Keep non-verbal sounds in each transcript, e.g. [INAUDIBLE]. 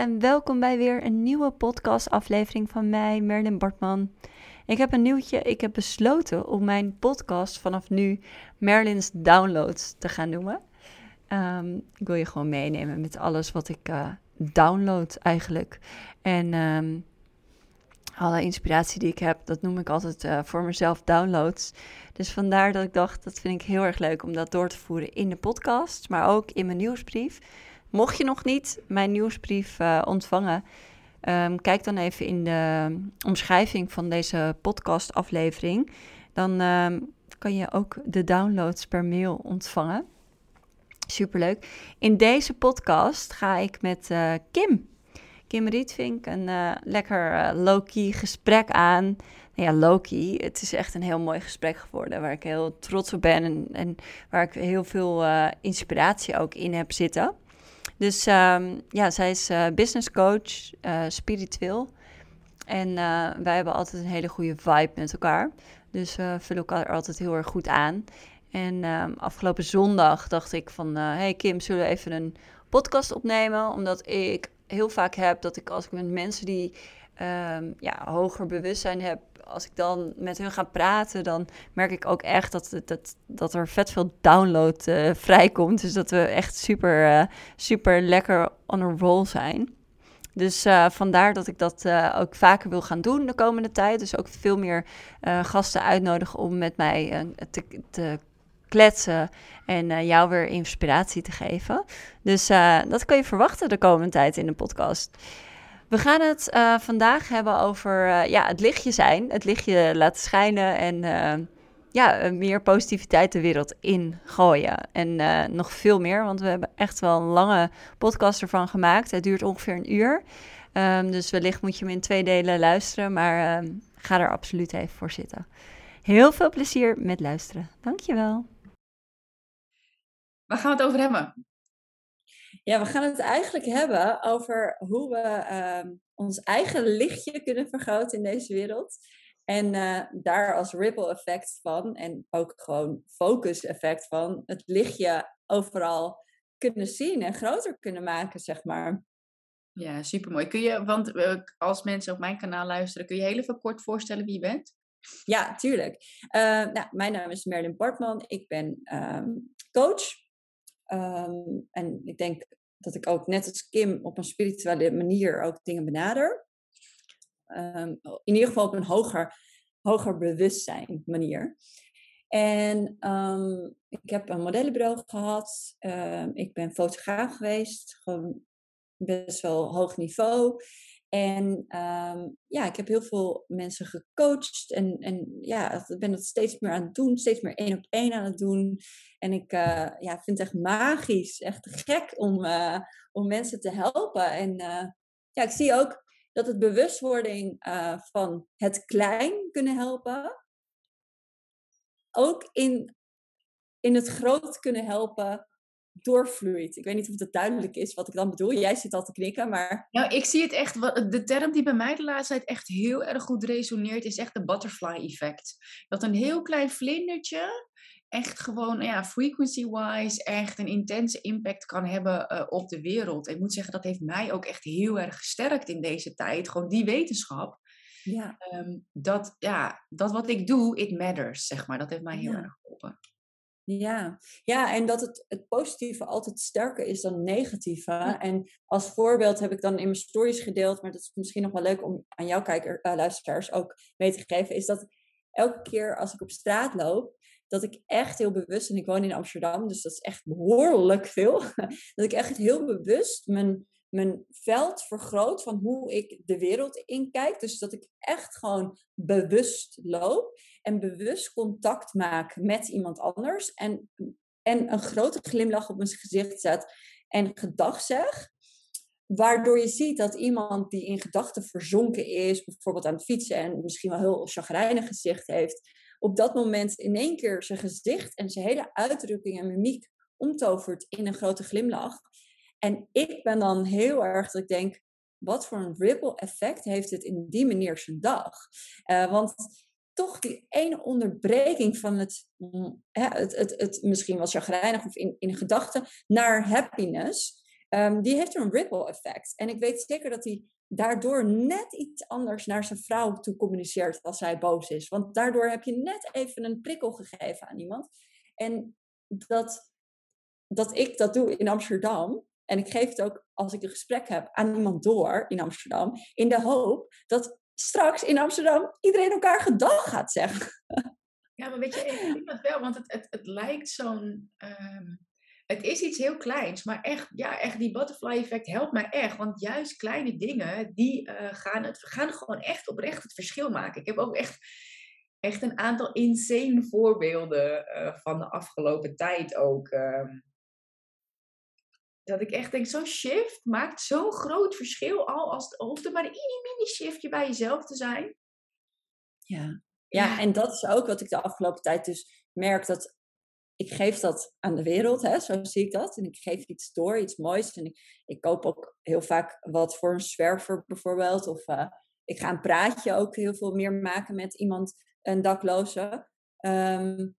en welkom bij weer een nieuwe podcastaflevering van mij, Merlin Bartman. Ik heb een nieuwtje. Ik heb besloten om mijn podcast vanaf nu Merlin's Downloads te gaan noemen. Ehm, ik wil je gewoon meenemen met alles wat ik uh, download eigenlijk. En ehm, alle inspiratie die ik heb, dat noem ik altijd uh, voor mezelf downloads. Dus vandaar dat ik dacht, dat vind ik heel erg leuk om dat door te voeren in de podcast, maar ook in mijn nieuwsbrief. Mocht je nog niet mijn nieuwsbrief uh, ontvangen, um, kijk dan even in de omschrijving van deze podcastaflevering. Dan um, kan je ook de downloads per mail ontvangen. Superleuk. In deze podcast ga ik met uh, Kim, Kim Rietvink, een uh, lekker low-key gesprek aan. Nou ja, low-key, het is echt een heel mooi gesprek geworden waar ik heel trots op ben en, en waar ik heel veel inspiratie ook in heb zitten. Dus um, ja, zij is uh, business coach, uh, spiritueel. En uh, wij hebben altijd een hele goede vibe met elkaar. Dus we vullen elkaar altijd heel erg goed aan. En um, afgelopen zondag dacht ik van... hey Kim, zullen we even een podcast opnemen? Omdat ik heel vaak heb dat ik als ik met mensen die um, ja, hoger bewustzijn heb als ik dan met hun ga praten, dan merk ik ook echt dat, dat, dat er vet veel download uh, vrijkomt. Dus dat we echt super, uh, super lekker on a roll zijn. Dus uh, vandaar dat ik dat ook vaker wil gaan doen de komende tijd. Dus ook veel meer gasten uitnodigen om met mij te, te kletsen en jou weer inspiratie te geven. Dus dat kan je verwachten de komende tijd in de podcast. We gaan het uh, vandaag hebben over uh, ja, het lichtje zijn, het lichtje laten schijnen en uh, ja, meer positiviteit de wereld in gooien. En nog veel meer, want we hebben echt wel een lange podcast ervan gemaakt. Het duurt ongeveer een uur, um, dus wellicht moet je hem in twee delen luisteren, maar um, ga er absoluut even voor zitten. Heel veel plezier met luisteren. Dankjewel. Waar gaan we het over hebben? Ja, we gaan het eigenlijk hebben over hoe we uh, ons eigen lichtje kunnen vergroten in deze wereld. En uh, daar als ripple effect van, en ook gewoon focus effect van, het lichtje overal kunnen zien en groter kunnen maken, zeg maar. Ja, supermooi. Kun je, want uh, als mensen op mijn kanaal luisteren, kun je heel even kort voorstellen wie je bent? Ja, tuurlijk. Uh, nou, mijn naam is Merlin Bartman. Ik ben um, coach. Um, en ik denk dat ik ook net als Kim op een spirituele manier ook dingen benader. Um, in ieder geval op een hoger, hoger bewustzijn manier. En um, ik heb een modellenbureau gehad. Ik ben fotograaf geweest. Gewoon best wel hoog niveau. En um, ja, ik heb heel veel mensen gecoacht. En, en ja, ik ben dat steeds meer aan het doen. Steeds meer één op één aan het doen. En ik uh, ja, vind het echt magisch. Echt gek om, uh, om mensen te helpen. En uh, ja, ik zie ook dat het bewustwording van het klein kunnen helpen. Ook in, in het groot kunnen helpen doorvloeit. Ik weet niet of het duidelijk is wat ik dan bedoel. Jij zit al te knikken, maar... Nou, ik zie het echt... De term die bij mij de laatste tijd echt heel erg goed resoneert... is echt de butterfly effect. Dat een heel klein vlindertje echt gewoon, ja, frequency-wise, echt een intense impact kan hebben uh, op de wereld. Ik moet zeggen, dat heeft mij ook echt heel erg gesterkt in deze tijd. Gewoon die wetenschap. Ja. Um, dat, ja, dat wat ik doe, it matters, zeg maar. Dat heeft mij heel ja. erg geholpen. Ja, ja en dat het, het positieve altijd sterker is dan het negatieve. En als voorbeeld heb ik dan in mijn stories gedeeld, maar dat is misschien nog wel leuk om aan jouw kijker, uh, luisteraars ook mee te geven, is dat elke keer als ik op straat loop, dat ik echt heel bewust, en ik woon in Amsterdam, dus dat is echt behoorlijk veel, [LAUGHS] dat ik echt heel bewust mijn, mijn veld vergroot van hoe ik de wereld inkijk. Dus dat ik echt gewoon bewust loop en bewust contact maak met iemand anders en, en een grote glimlach op mijn gezicht zet en gedag zeg. Waardoor je ziet dat iemand die in gedachten verzonken is, bijvoorbeeld aan het fietsen en misschien wel heel chagrijnig gezicht heeft, op dat moment in één keer zijn gezicht en zijn hele uitdrukking en mimiek omtovert in een grote glimlach. En ik ben dan heel erg dat ik denk, wat voor een ripple effect heeft het in die manier zijn dag? Uh, want toch die ene onderbreking van het, hè, het, het, het misschien wel chagrijnig of in, in gedachten naar happiness. ehm, die heeft een ripple effect. En ik weet zeker dat hij daardoor net iets anders naar zijn vrouw toe communiceert als hij boos is. Want daardoor heb je net even een prikkel gegeven aan iemand. En dat, dat ik dat doe in Amsterdam, en ik geef het ook als ik een gesprek heb aan iemand door in Amsterdam, in de hoop dat straks in Amsterdam iedereen elkaar gedag gaat zeggen. Ja, maar weet je, ik denk dat wel, want het, het, het lijkt zo'n. Ehm, het is iets heel kleins, maar echt, ja, echt die butterfly effect helpt mij echt. Want juist kleine dingen, die uh, gaan, het, gaan gewoon echt oprecht het verschil maken. Ik heb ook echt, echt een aantal insane voorbeelden uh, van de afgelopen tijd ook. Uh, dat ik echt denk, zo'n shift maakt zo'n groot verschil. Al als het hoeft er maar een mini shiftje bij jezelf te zijn. Ja. ja, en dat is ook wat ik de afgelopen tijd dus merk. Dat ik geef dat aan de wereld, hè, zo zie ik dat. En ik geef iets door, iets moois. En ik, ik koop ook heel vaak wat voor een zwerver bijvoorbeeld. Of uh, ik ga een praatje ook heel veel meer maken met iemand, een dakloze. Um,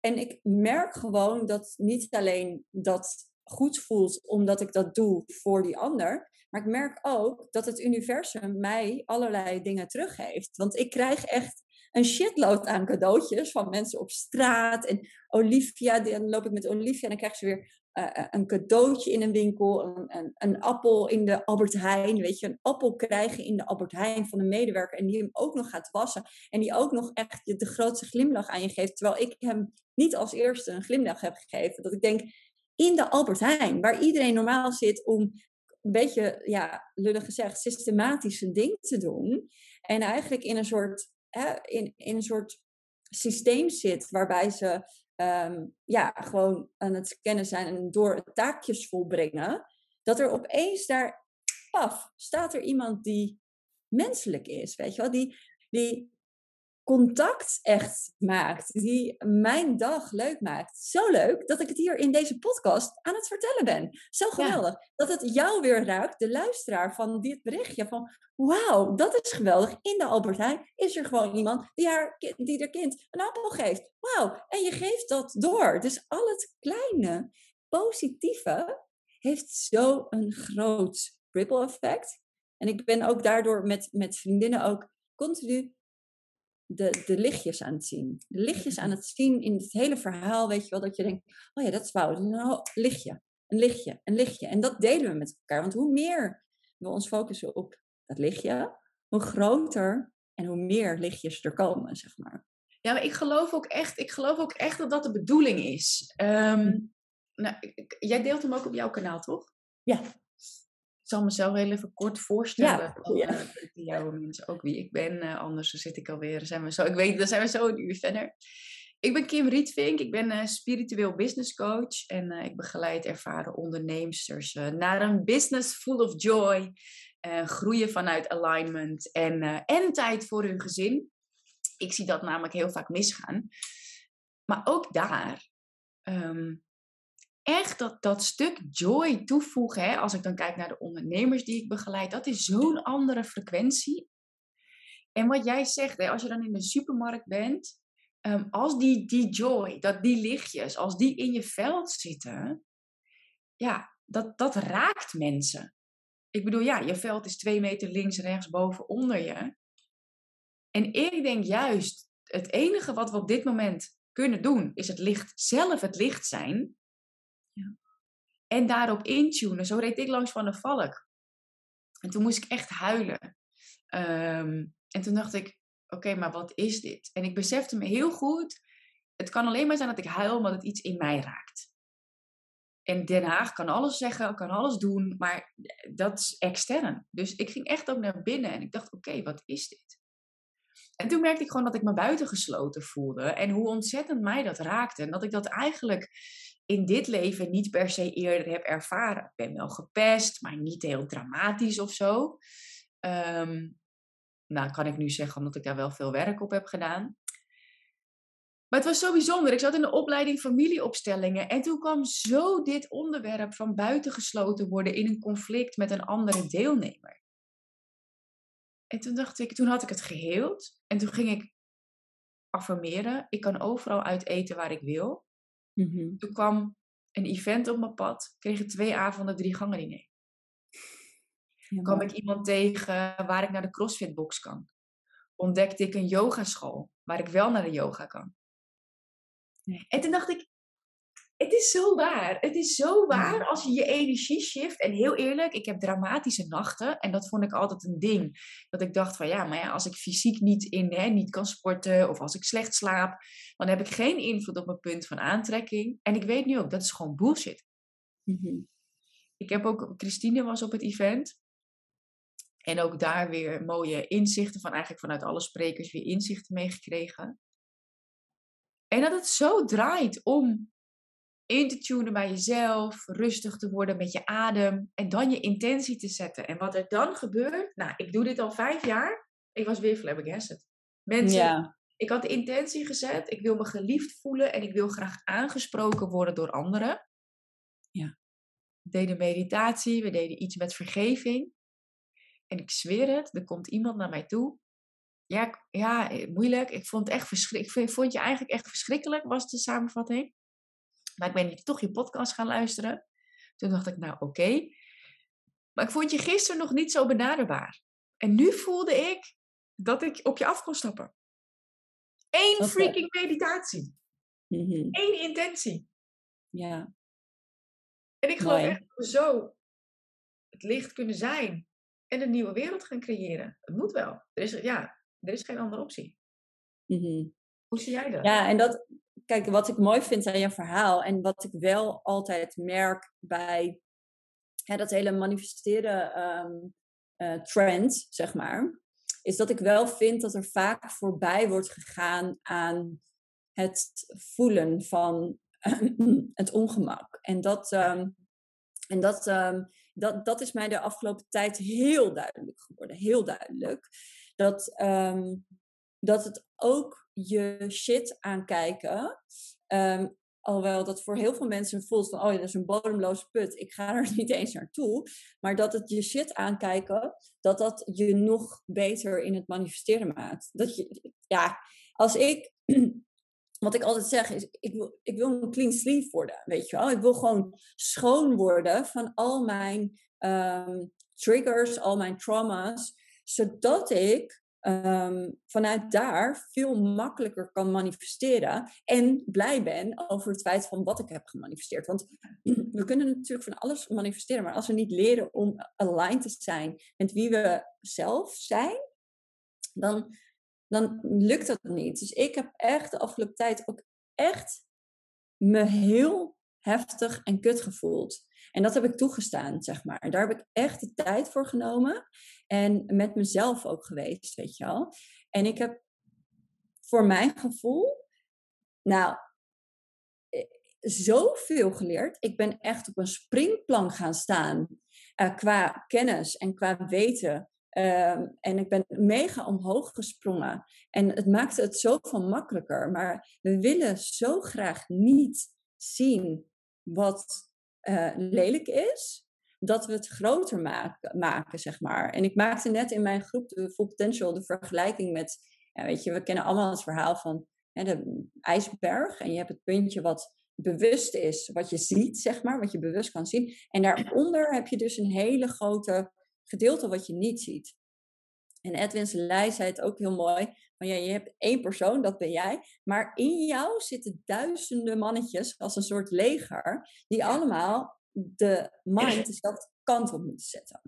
en ik merk gewoon dat niet alleen dat goed voelt omdat ik dat doe voor die ander. Maar ik merk ook dat het universum mij allerlei dingen teruggeeft. Want ik krijg echt een shitload aan cadeautjes van mensen op straat. En Olivia, dan loop ik met Olivia en dan krijg ze weer uh, een cadeautje in een winkel. Een, een, een, appel in de Albert Heijn. Weet je, een appel krijgen in de Albert Heijn van een medewerker. En die hem ook nog gaat wassen. En die ook nog echt de grootste glimlach aan je geeft. Terwijl ik hem niet als eerste een glimlach heb gegeven. Dat ik denk, in de Albert Heijn, waar iedereen normaal zit om een beetje, ja, lullig gezegd, systematische dingen te doen. En eigenlijk in een soort, hè, in, een soort systeem zit waarbij ze ehm, ja, gewoon aan het scannen zijn en door taakjes volbrengen. Dat er opeens daar, af staat er iemand die menselijk is, weet je wel, die, die contact echt maakt, die mijn dag leuk maakt. Zo leuk dat ik het hier in deze podcast aan het vertellen ben. Zo geweldig. Dat het jou weer raakt, de luisteraar van dit berichtje. Van wauw, dat is geweldig. In de Albert Heijn is er gewoon iemand die, haar, die haar kind een appel geeft. Wauw, en je geeft dat door. Dus al het kleine, positieve heeft zo'n groot ripple effect. En ik ben ook daardoor met, met vriendinnen ook continu de, de lichtjes aan het zien. De lichtjes aan het zien in het hele verhaal, weet je wel, dat je denkt, oh ja, dat is fout. Nou, lichtje, een lichtje, een lichtje. En dat delen we met elkaar. Want hoe meer we ons focussen op dat lichtje, hoe groter en hoe meer lichtjes er komen, zeg maar. Ja, maar ik geloof ook echt, ik geloof ook echt dat dat de bedoeling is. Um, nou, jij deelt hem ook op jouw kanaal, toch? Ja zal mezelf heel even kort voorstellen. Ja, ja. Mensen ook wie ik ben. Uh, anders zit ik alweer. Zijn we zo, ik weet, dan zijn we zo een uur verder. Ik ben Kim Rietvink. Ik ben uh, spiritueel business coach. En ik begeleid ervaren ondernemers naar een business full of joy. groeien vanuit alignment. En, en tijd voor hun gezin. Ik zie dat namelijk heel vaak misgaan. Maar ook daar um, echt dat, dat stuk joy toevoegen, hè, als ik dan kijk naar de ondernemers die ik begeleid, dat is zo'n andere frequentie. En wat jij zegt, hè, als je dan in de supermarkt bent, um, als die, die joy, dat die lichtjes, als die in je veld zitten, ja, dat, dat raakt mensen. Ik bedoel, ja, je veld is twee meter links, rechts, boven, onder je. En ik denk juist, het enige wat we op dit moment kunnen doen, is het licht zelf het licht zijn. En daarop intunen. Zo reed ik langs van de valk. En toen moest ik echt huilen. Ehm, en toen dacht ik, oké, maar wat is dit? En ik besefte me heel goed, het kan alleen maar zijn dat ik huil omdat het iets in mij raakt. En Den Haag kan alles zeggen, kan alles doen, maar dat is extern. Dus ik ging echt ook naar binnen en ik dacht, oké, wat is dit? En toen merkte ik gewoon dat ik me buitengesloten voelde en hoe ontzettend mij dat raakte. En dat ik dat eigenlijk in dit leven niet per se eerder heb ervaren. Ik ben wel gepest, maar niet heel dramatisch of zo. Um, nou, kan ik nu zeggen omdat ik daar wel veel werk op heb gedaan. Maar het was zo bijzonder. Ik zat in de opleiding familieopstellingen en toen kwam zo dit onderwerp van buitengesloten worden in een conflict met een andere deelnemer. En toen dacht ik, toen had ik het geheeld en toen ging ik affirmeren. Ik kan overal uit eten waar ik wil. Mm-hmm. Toen kwam een event op mijn pad. Kreeg ik twee avonden drie gangen diner. Ja, kwam ik iemand tegen waar ik naar de CrossFit box kan. Ontdekte ik een yogaschool waar ik wel naar de yoga kan. En toen dacht ik, het is zo waar. Het is zo waar als je je energie shift. En heel eerlijk, ik heb dramatische nachten. En dat vond ik altijd een ding. Dat ik dacht van ja, maar ja, als ik fysiek niet, in, hè, niet kan sporten. Of als ik slecht slaap. Dan heb ik geen invloed op mijn punt van aantrekking. En ik weet nu ook, dat is gewoon bullshit. Mhm. Ik heb ook, Christine was op het event. En ook daar weer mooie inzichten van eigenlijk vanuit alle sprekers weer inzichten meegekregen. En dat het zo draait om in te tunen bij jezelf, rustig te worden met je adem en dan je intentie te zetten. En wat er dan gebeurt, nou, ik doe dit al vijf jaar, ik was weer flabbergasted. Mensen, ja. ik had de intentie gezet, ik wil me geliefd voelen en ik wil graag aangesproken worden door anderen. Ja. We deden meditatie, we deden iets met vergeving. En ik zweer het, er komt iemand naar mij toe. Ja, ja moeilijk. Ik vond het echt verschrikkelijk. Ik vond je eigenlijk echt verschrikkelijk, was de samenvatting. Maar ik ben niet toch je podcast gaan luisteren. Toen dacht ik, nou oké. Maar ik vond je gisteren nog niet zo benaderbaar. En nu voelde ik dat ik op je af kon stappen. Eén freaking meditatie. Mm Eén intentie. Ja. En ik geloof echt dat we zo het licht kunnen zijn. En een nieuwe wereld gaan creëren. Het moet wel. Er is, ja, er is geen andere optie. Mm Hoe zie jij dat? Ja, en dat, kijk, wat ik mooi vind aan je verhaal en wat ik wel altijd merk bij hè, dat hele manifesteren um, trend, zeg maar, is dat ik wel vind dat er vaak voorbij wordt gegaan aan het voelen van [CLEARS THROAT] het ongemak. En dat, ehm, en dat, um, dat, dat is mij de afgelopen tijd heel duidelijk geworden. Heel duidelijk. Dat, dat het ook je shit aankijken. Um, alhoewel dat voor heel veel mensen voelt van, oh ja, dat is een bodemloze put, ik ga er [LAUGHS] niet eens naartoe. Maar dat het je shit aankijken, dat dat je nog beter in het manifesteren maakt. Dat je, ja, als ik, [CLEARS THROAT] wat ik altijd zeg is, ik wil, ik wil een clean sleeve worden, weet je wel. Ik wil gewoon schoon worden van al mijn um, triggers, al mijn trauma's, zodat ik Ehm, vanuit daar veel makkelijker kan manifesteren en blij ben over het feit van wat ik heb gemanifesteerd. Want [CLEARS THROAT] we kunnen natuurlijk van alles manifesteren, maar als we niet leren om aligned te zijn met wie we zelf zijn, dan, dan lukt dat niet. Dus ik heb echt de afgelopen tijd ook echt me heel heftig en kut gevoeld. En dat heb ik toegestaan, zeg maar. Daar heb ik echt de tijd voor genomen. En met mezelf ook geweest, weet je wel. En ik heb voor mijn gevoel, nou, eh, zoveel geleerd. Ik ben echt op een springplan gaan staan uh, qua kennis en qua weten. Uh, en ik ben mega omhoog gesprongen. En het maakte het zoveel makkelijker. Maar we willen zo graag niet zien wat uh, lelijk is dat we het groter maken, maken, zeg maar. En ik maakte net in mijn groep de Full Potential de vergelijking met, ja, weet je, we kennen allemaal het verhaal van hè, de ijsberg. En je hebt het puntje wat bewust is, wat je ziet, zeg maar, wat je bewust kan zien. En daaronder heb je dus een hele grote gedeelte wat je niet ziet. En Edwin Leij zei het ook heel mooi. Ja, je hebt één persoon, dat ben jij. Maar in jou zitten duizenden mannetjes als een soort leger. Die allemaal de mind [CLEARS THROAT] dezelfde kant op moeten zetten.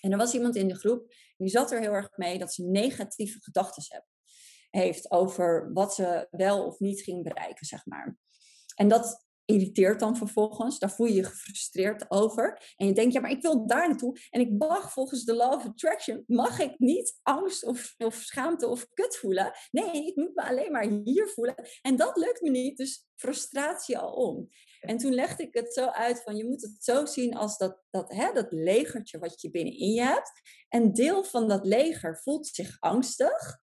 En er was iemand in de groep, die zat er heel erg mee dat ze negatieve gedachten heeft over wat ze wel of niet ging bereiken, zeg maar. En dat irriteert dan vervolgens. Daar voel je je gefrustreerd over. En je denkt, ja, maar ik wil daar naartoe. En ik mag volgens de law of attraction, mag ik niet angst of, of schaamte of kut voelen. Nee, ik moet me alleen maar hier voelen. En dat lukt me niet, dus frustratie al om. En toen legde ik het zo uit van, je moet het zo zien als dat, dat, hè, dat legertje wat je binnenin je hebt. En deel van dat leger voelt zich angstig.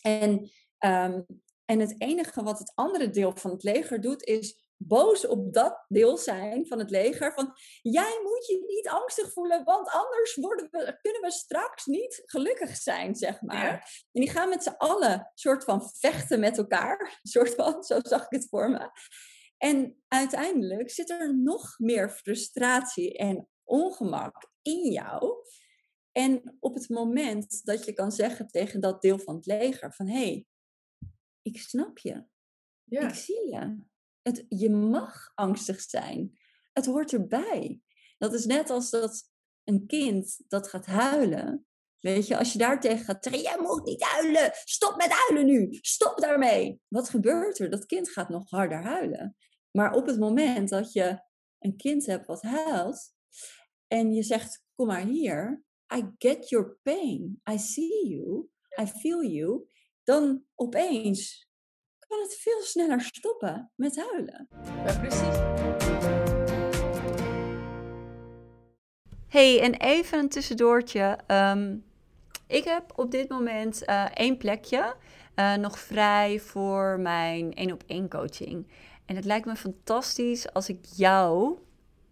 En, um, en het enige wat het andere deel van het leger doet, is boos op dat deel zijn van het leger. Van jij moet je niet angstig voelen, want anders worden we, kunnen we straks niet gelukkig zijn, zeg maar. En die gaan met z'n allen soort van vechten met elkaar. [LAUGHS] Soort van, zo zag ik het voor me. En uiteindelijk zit er nog meer frustratie en ongemak in jou. En op het moment dat je kan zeggen tegen dat deel van het leger van hé, hey, ik snap je. Ja. Ik zie je. Je mag angstig zijn. Het hoort erbij. Dat is net als dat een kind dat gaat huilen. Weet je, als je daar tegen gaat zeggen, jij moet niet huilen. Stop met huilen nu. Stop daarmee. Wat gebeurt er? Dat kind gaat nog harder huilen. Maar op het moment dat je een kind hebt wat huilt en je zegt, kom maar hier, I get your pain, I see you, I feel you, dan opeens kan het veel sneller stoppen met huilen. Ja, precies. Hey, en even een tussendoortje. Um, ik heb op dit moment uh, één plekje uh, nog vrij voor mijn één op één coaching. En het lijkt me fantastisch als ik jou,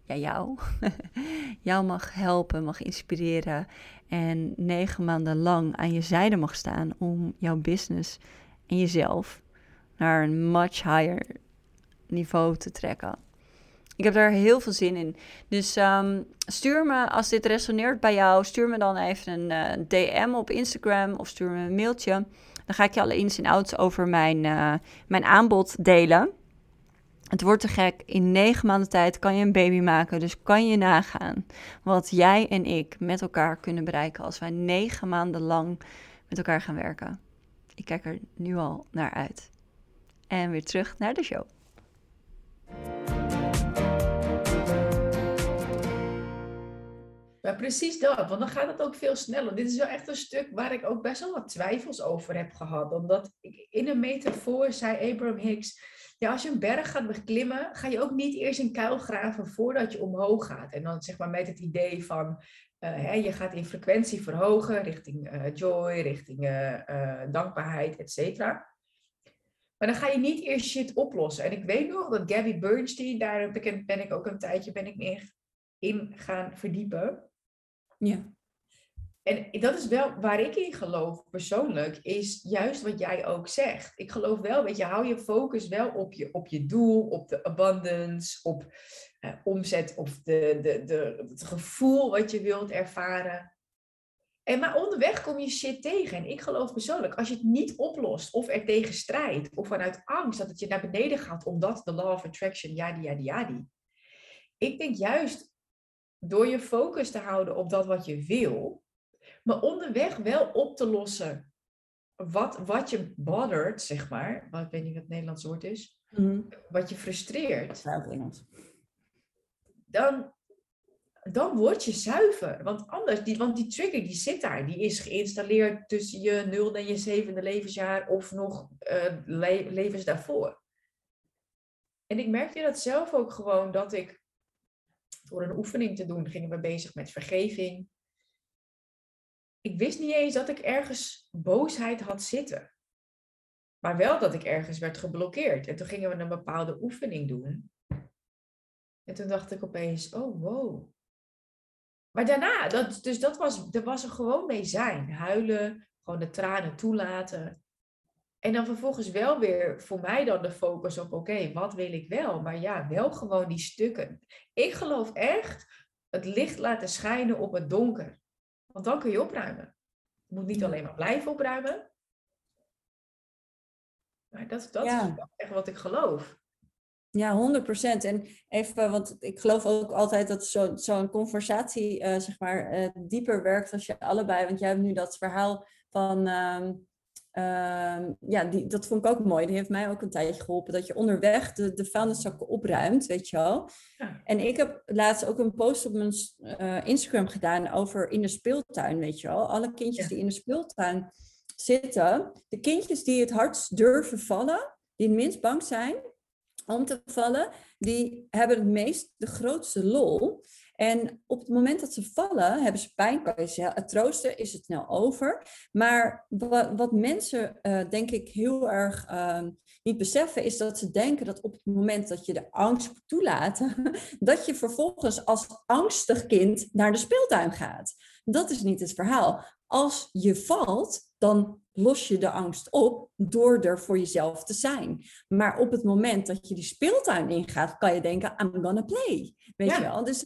ja jou, [LAUGHS] jou mag helpen, mag inspireren en negen maanden lang aan je zijde mag staan om jouw business en jezelf naar een much higher niveau te trekken. Ik heb daar heel veel zin in. Dus um, stuur me, als dit resoneert bij jou, stuur me dan even een uh, DM op Instagram of stuur me een mailtje. Dan ga ik je alle ins en outs over mijn, uh, mijn aanbod delen. Het wordt te gek. In negen maanden tijd kan je een baby maken. Dus kan je nagaan wat jij en ik met elkaar kunnen bereiken als wij negen maanden lang met elkaar gaan werken. Ik kijk er nu al naar uit. En weer terug naar de show. Ja, precies dat, want dan gaat het ook veel sneller. Dit is wel echt een stuk waar ik ook best wel wat twijfels over heb gehad. Omdat ik, in een metafoor zei Abraham Hicks, ja, als je een berg gaat beklimmen, ga je ook niet eerst een kuil graven voordat je omhoog gaat. En dan zeg maar met het idee van, uh, hè, je gaat in frequentie verhogen richting uh, joy, richting uh, dankbaarheid, et cetera. Maar dan ga je niet eerst shit oplossen. En ik weet nog dat Gabby Bernstein, daar ben ik ook een tijdje ben ik meer in gaan verdiepen. Ja. En dat is wel waar ik in geloof persoonlijk, is juist wat jij ook zegt. Ik geloof wel, weet je, hou je focus wel op je, op je doel, op de abundance, op uh, omzet, of de, de, de, het gevoel wat je wilt ervaren. En maar onderweg kom je shit tegen. En ik geloof persoonlijk, als je het niet oplost, of er tegen strijdt, of vanuit angst dat het je naar beneden gaat, omdat de law of attraction, ja, ja, ja, Ik denk juist door je focus te houden op dat wat je wil, maar onderweg wel op te lossen wat, wat je bothert, zeg maar, wat, ik weet niet wat het Nederlands woord is, mhm. wat je frustreert, dan, dan word je zuiver. Want anders, die, want die trigger die zit daar, die is geïnstalleerd tussen je nulde en je zevende levensjaar of nog uh, levens daarvoor. En ik merkte dat zelf ook gewoon, dat ik door een oefening te doen, gingen we bezig met vergeving. Ik wist niet eens dat ik ergens boosheid had zitten. Maar wel dat ik ergens werd geblokkeerd. En toen gingen we een bepaalde oefening doen. En toen dacht ik opeens, oh wow. Maar daarna, dat, dus dat was, er was er gewoon mee zijn. Huilen, gewoon de tranen toelaten. En dan vervolgens wel weer voor mij dan de focus op, oké, wat wil ik wel? Maar ja, wel gewoon die stukken. Ik geloof echt het licht laten schijnen op het donker. Want dan kun je opruimen. Je moet niet alleen maar blijven opruimen. Maar dat, dat is echt wat ik geloof. Ja, 100% En even, want ik geloof ook altijd dat zo'n zo conversatie, uh, zeg maar, uh, dieper werkt als je allebei. Want jij hebt nu dat verhaal van. Uh, Ehm, ja, die, dat vond ik ook mooi. Die heeft mij ook een tijdje geholpen. Dat je onderweg de, de vuilniszakken opruimt, weet je wel. Ja. En ik heb laatst ook een post op mijn uh, Instagram gedaan over in de speeltuin, weet je wel. Alle kindjes die in de speeltuin zitten. De kindjes die het hardst durven vallen, die het minst bang zijn om te vallen, die hebben het meest de grootste lol. En op het moment dat ze vallen, hebben ze pijn, kan je ze troosten, is het snel over. Maar wat, mensen, uh, denk ik, heel erg uh, niet beseffen, is dat ze denken dat op het moment dat je de angst toelaten, [LAUGHS] dat je vervolgens als angstig kind naar de speeltuin gaat. Dat is niet het verhaal. Als je valt, dan los je de angst op door er voor jezelf te zijn. Maar op het moment dat je die speeltuin ingaat, kan je denken, I'm gonna play. Weet je wel? Dus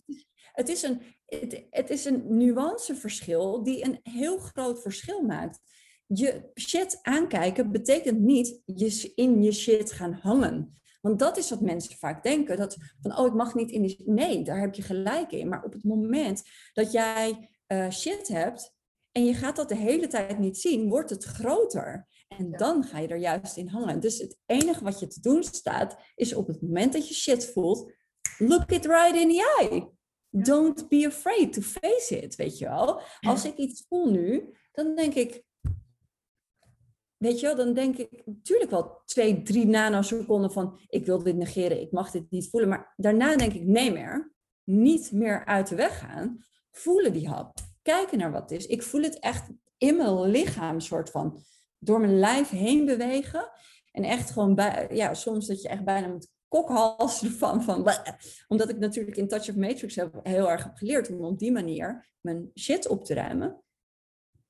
het is een, het, het is een nuanceverschil die een heel groot verschil maakt. Je shit aankijken betekent niet je in je shit gaan hangen. Want dat is wat mensen vaak denken. Dat van, oh, ik mag niet in die... Nee, daar heb je gelijk in. Maar op het moment dat jij uh, shit hebt en je gaat dat de hele tijd niet zien, wordt het groter. En dan ga je er juist in hangen. Dus het enige wat je te doen staat, is op het moment dat je shit voelt, look it right in the eye. Don't be afraid to face it, weet je wel. Als ik iets voel nu, dan denk ik, weet je wel, dan denk ik natuurlijk wel twee, drie nanoseconden van, ik wil dit negeren, ik mag dit niet voelen. Maar daarna denk ik, nee meer, niet meer uit de weg gaan. Voelen die hap, kijken naar wat het is. Ik voel het echt in mijn lichaam, soort van, door mijn lijf heen bewegen. En echt gewoon, bij, ja, soms dat je echt bijna moet kokhals [LAUGHS] ervan. Van, omdat ik natuurlijk in Touch of Matrix heb, heel erg heb geleerd om op die manier mijn shit op te ruimen.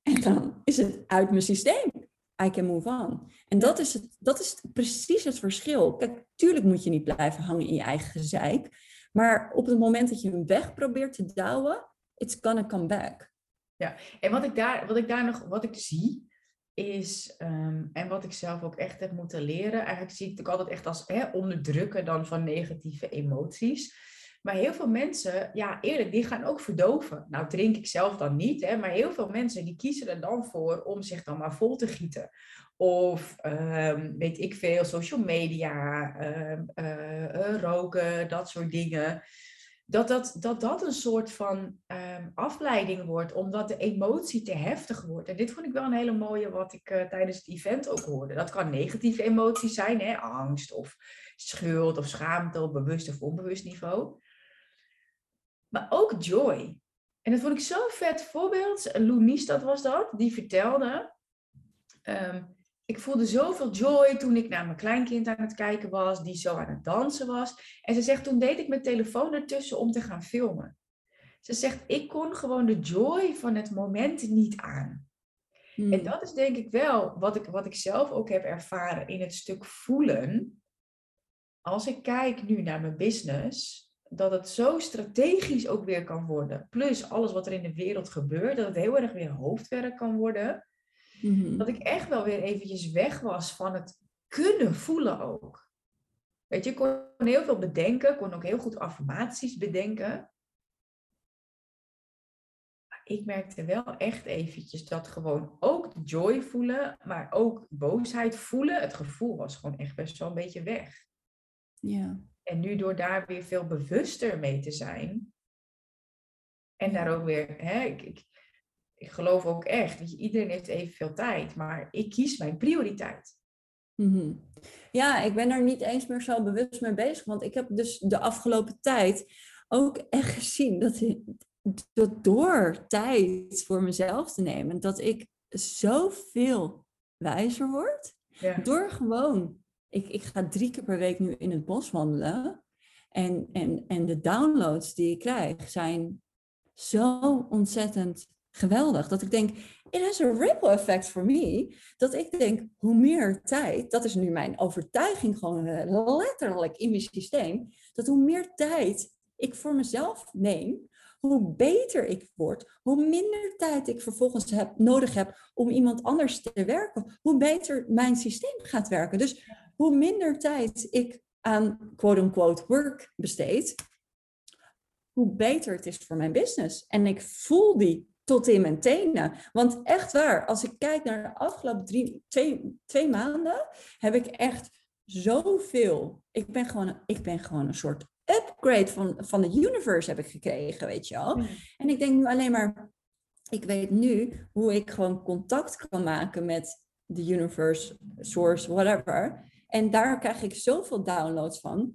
En dan is het uit mijn systeem. I can move on. En dat is, het, dat is precies het verschil. Kijk, tuurlijk moet je niet blijven hangen in je eigen gezeik. Maar op het moment dat je hem weg probeert te douwen, it's gonna come back. Ja, en wat ik daar, wat ik daar nog, wat ik zie, is, ehm, en wat ik zelf ook echt heb moeten leren, eigenlijk zie ik het ook altijd echt als hè, onderdrukken dan van negatieve emoties. Maar heel veel mensen, ja eerlijk, die gaan ook verdoven. Nou drink ik zelf dan niet, hè, maar heel veel mensen die kiezen er dan voor om zich dan maar vol te gieten. Of um, weet ik veel, social media, um, uh, roken, dat soort dingen dat dat, dat, dat een soort van um, afleiding wordt, omdat de emotie te heftig wordt. En dit vond ik wel een hele mooie wat ik uh, tijdens het event ook hoorde. Dat kan negatieve emoties zijn, hè? angst of schuld of schaamte op bewust of onbewust niveau. Maar ook joy. En dat vond ik zo'n vet voorbeeld. Lou dat was dat, die vertelde... Um, ik voelde zoveel joy toen ik naar mijn kleinkind aan het kijken was, die zo aan het dansen was. En ze zegt, toen deed ik mijn telefoon ertussen om te gaan filmen. Ze zegt, ik kon gewoon de joy van het moment niet aan. En hmm. dat is denk ik wel wat ik, wat ik zelf ook heb ervaren in het stuk voelen. Als ik kijk nu naar mijn business, dat het zo strategisch ook weer kan worden. Plus alles wat er in de wereld gebeurt, dat het heel erg weer hoofdwerk kan worden. Mhm. Dat ik echt wel weer eventjes weg was van het kunnen voelen ook. Weet je, ik kon heel veel bedenken, kon ook heel goed affirmaties bedenken. Maar ik merkte wel echt eventjes dat gewoon ook de joy voelen, maar ook boosheid voelen, het gevoel was gewoon echt best wel een beetje weg. Ja. En nu door daar weer veel bewuster mee te zijn. En daar ook weer, hè, ik, ik geloof ook echt, dat iedereen heeft evenveel tijd, maar ik kies mijn prioriteit. Mhm. Ja, ik ben er niet eens meer zo bewust mee bezig, want ik heb dus de afgelopen tijd ook echt gezien dat, dat door tijd voor mezelf te nemen, dat ik zoveel wijzer word. Door gewoon, ik, ik ga drie keer per week nu in het bos wandelen. En, en, en de downloads die ik krijg zijn zo ontzettend geweldig. Dat ik denk, it has a ripple effect for me. Dat ik denk, hoe meer tijd, dat is nu mijn overtuiging gewoon eh, letterlijk in mijn systeem, dat hoe meer tijd ik voor mezelf neem, hoe beter ik word, hoe minder tijd ik vervolgens heb, nodig heb om iemand anders te werken, hoe beter mijn systeem gaat werken. Dus hoe minder tijd ik aan quote-unquote work besteed, hoe beter het is voor mijn business. En ik voel die tot in mijn tenen. Want echt waar, als ik kijk naar de afgelopen drie, twee, twee maanden, heb ik echt zoveel. Ik ben gewoon, ik ben gewoon een soort upgrade van, van de universe heb ik gekregen, weet je wel. En ik denk nu alleen maar, ik weet nu hoe ik gewoon contact kan maken met de universe, source, whatever. En daar krijg ik zoveel downloads van.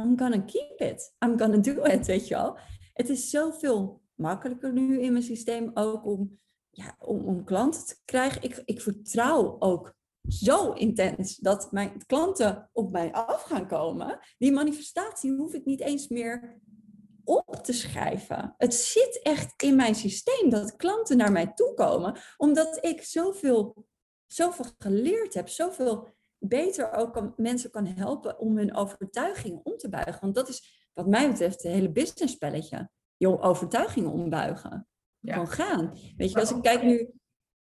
I'm gonna keep it. I'm gonna do it, weet je wel. Het is zoveel makkelijker nu in mijn systeem ook om, ja, om, om klanten te krijgen. Ik, ik vertrouw ook zo intens dat mijn klanten op mij af gaan komen. Die manifestatie hoef ik niet eens meer op te schrijven. Het zit echt in mijn systeem dat klanten naar mij toe komen, omdat ik zoveel zoveel geleerd heb, zoveel beter ook mensen kan helpen om hun overtuigingen om te buigen. Want dat is wat mij betreft het hele businessspelletje. Je overtuigingen ombuigen. Ja. Gewoon gaan. Weet je, als ik kijk nu...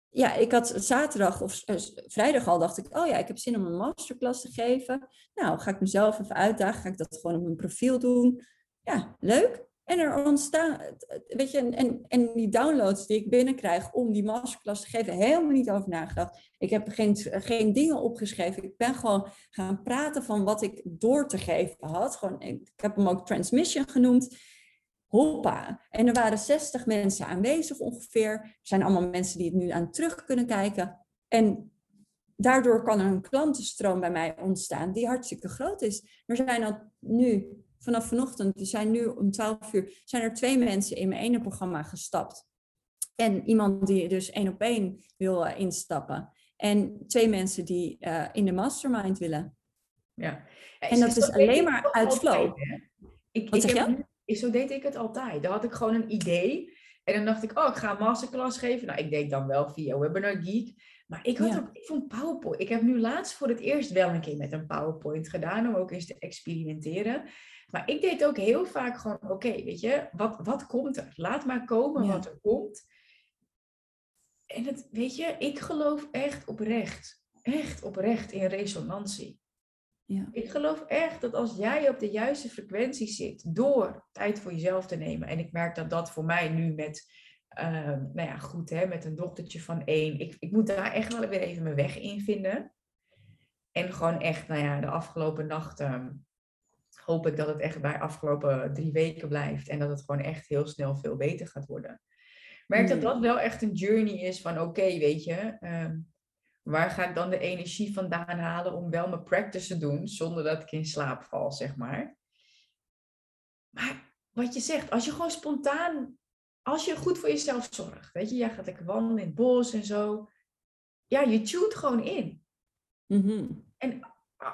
Ja, ik had zaterdag of uh, vrijdag al dacht ik, oh ja, ik heb zin om een masterclass te geven. Nou, ga ik mezelf even uitdagen, ga ik dat gewoon op mijn profiel doen. Ja, leuk. En er ontstaan, weet je, en, en die downloads die ik binnenkrijg om die masterclass te geven, helemaal niet over nagedacht. Ik heb geen, geen dingen opgeschreven. Ik ben gewoon gaan praten van wat ik door te geven had. Gewoon, ik heb hem ook transmission genoemd. Hoppa. En er waren 60 mensen aanwezig ongeveer. Er zijn allemaal mensen die het nu aan terug kunnen kijken. En daardoor kan er een klantenstroom bij mij ontstaan die hartstikke groot is. Er zijn al nu vanaf vanochtend, er zijn nu om 12 uur, zijn er twee mensen in mijn ene programma gestapt. En iemand die dus één op één wil uh, instappen. En twee mensen die uh, in de mastermind willen. Ja. en dat is alleen maar uit flow. Ik, Wat zeg je? Zo deed ik het altijd. Dan had ik gewoon een idee. En dan dacht ik, oh, ik ga een masterclass geven. Nou, ik deed dan wel via Webinar Geek. Maar ik, had ook, ik vond PowerPoint. Ik heb nu laatst voor het eerst wel een keer met een PowerPoint gedaan. Om ook eens te experimenteren. Maar ik deed ook heel vaak gewoon, oké, weet je, wat, wat komt er? Laat maar komen wat er komt. En het, weet je, ik geloof echt oprecht, echt oprecht in resonantie. Ja. Ik geloof echt dat als jij op de juiste frequentie zit, door tijd voor jezelf te nemen. En ik merk dat dat voor mij nu met, uh, nou ja, goed, hè, met een dochtertje van één. Ik, ik moet daar echt wel weer even mijn weg in vinden. En gewoon echt, nou ja, de afgelopen nachten hoop ik dat het echt bij afgelopen drie weken blijft. En dat het gewoon echt heel snel veel beter gaat worden. Ik merk dat hmm. dat wel echt een journey is van oké, weet je, ehm, waar ga ik dan de energie vandaan halen om wel mijn practice te doen zonder dat ik in slaap val, zeg maar. Maar wat je zegt, als je gewoon spontaan, als je goed voor jezelf zorgt, weet je, jij gaat lekker wandelen in het bos en zo. Ja, je tune gewoon in. Mm En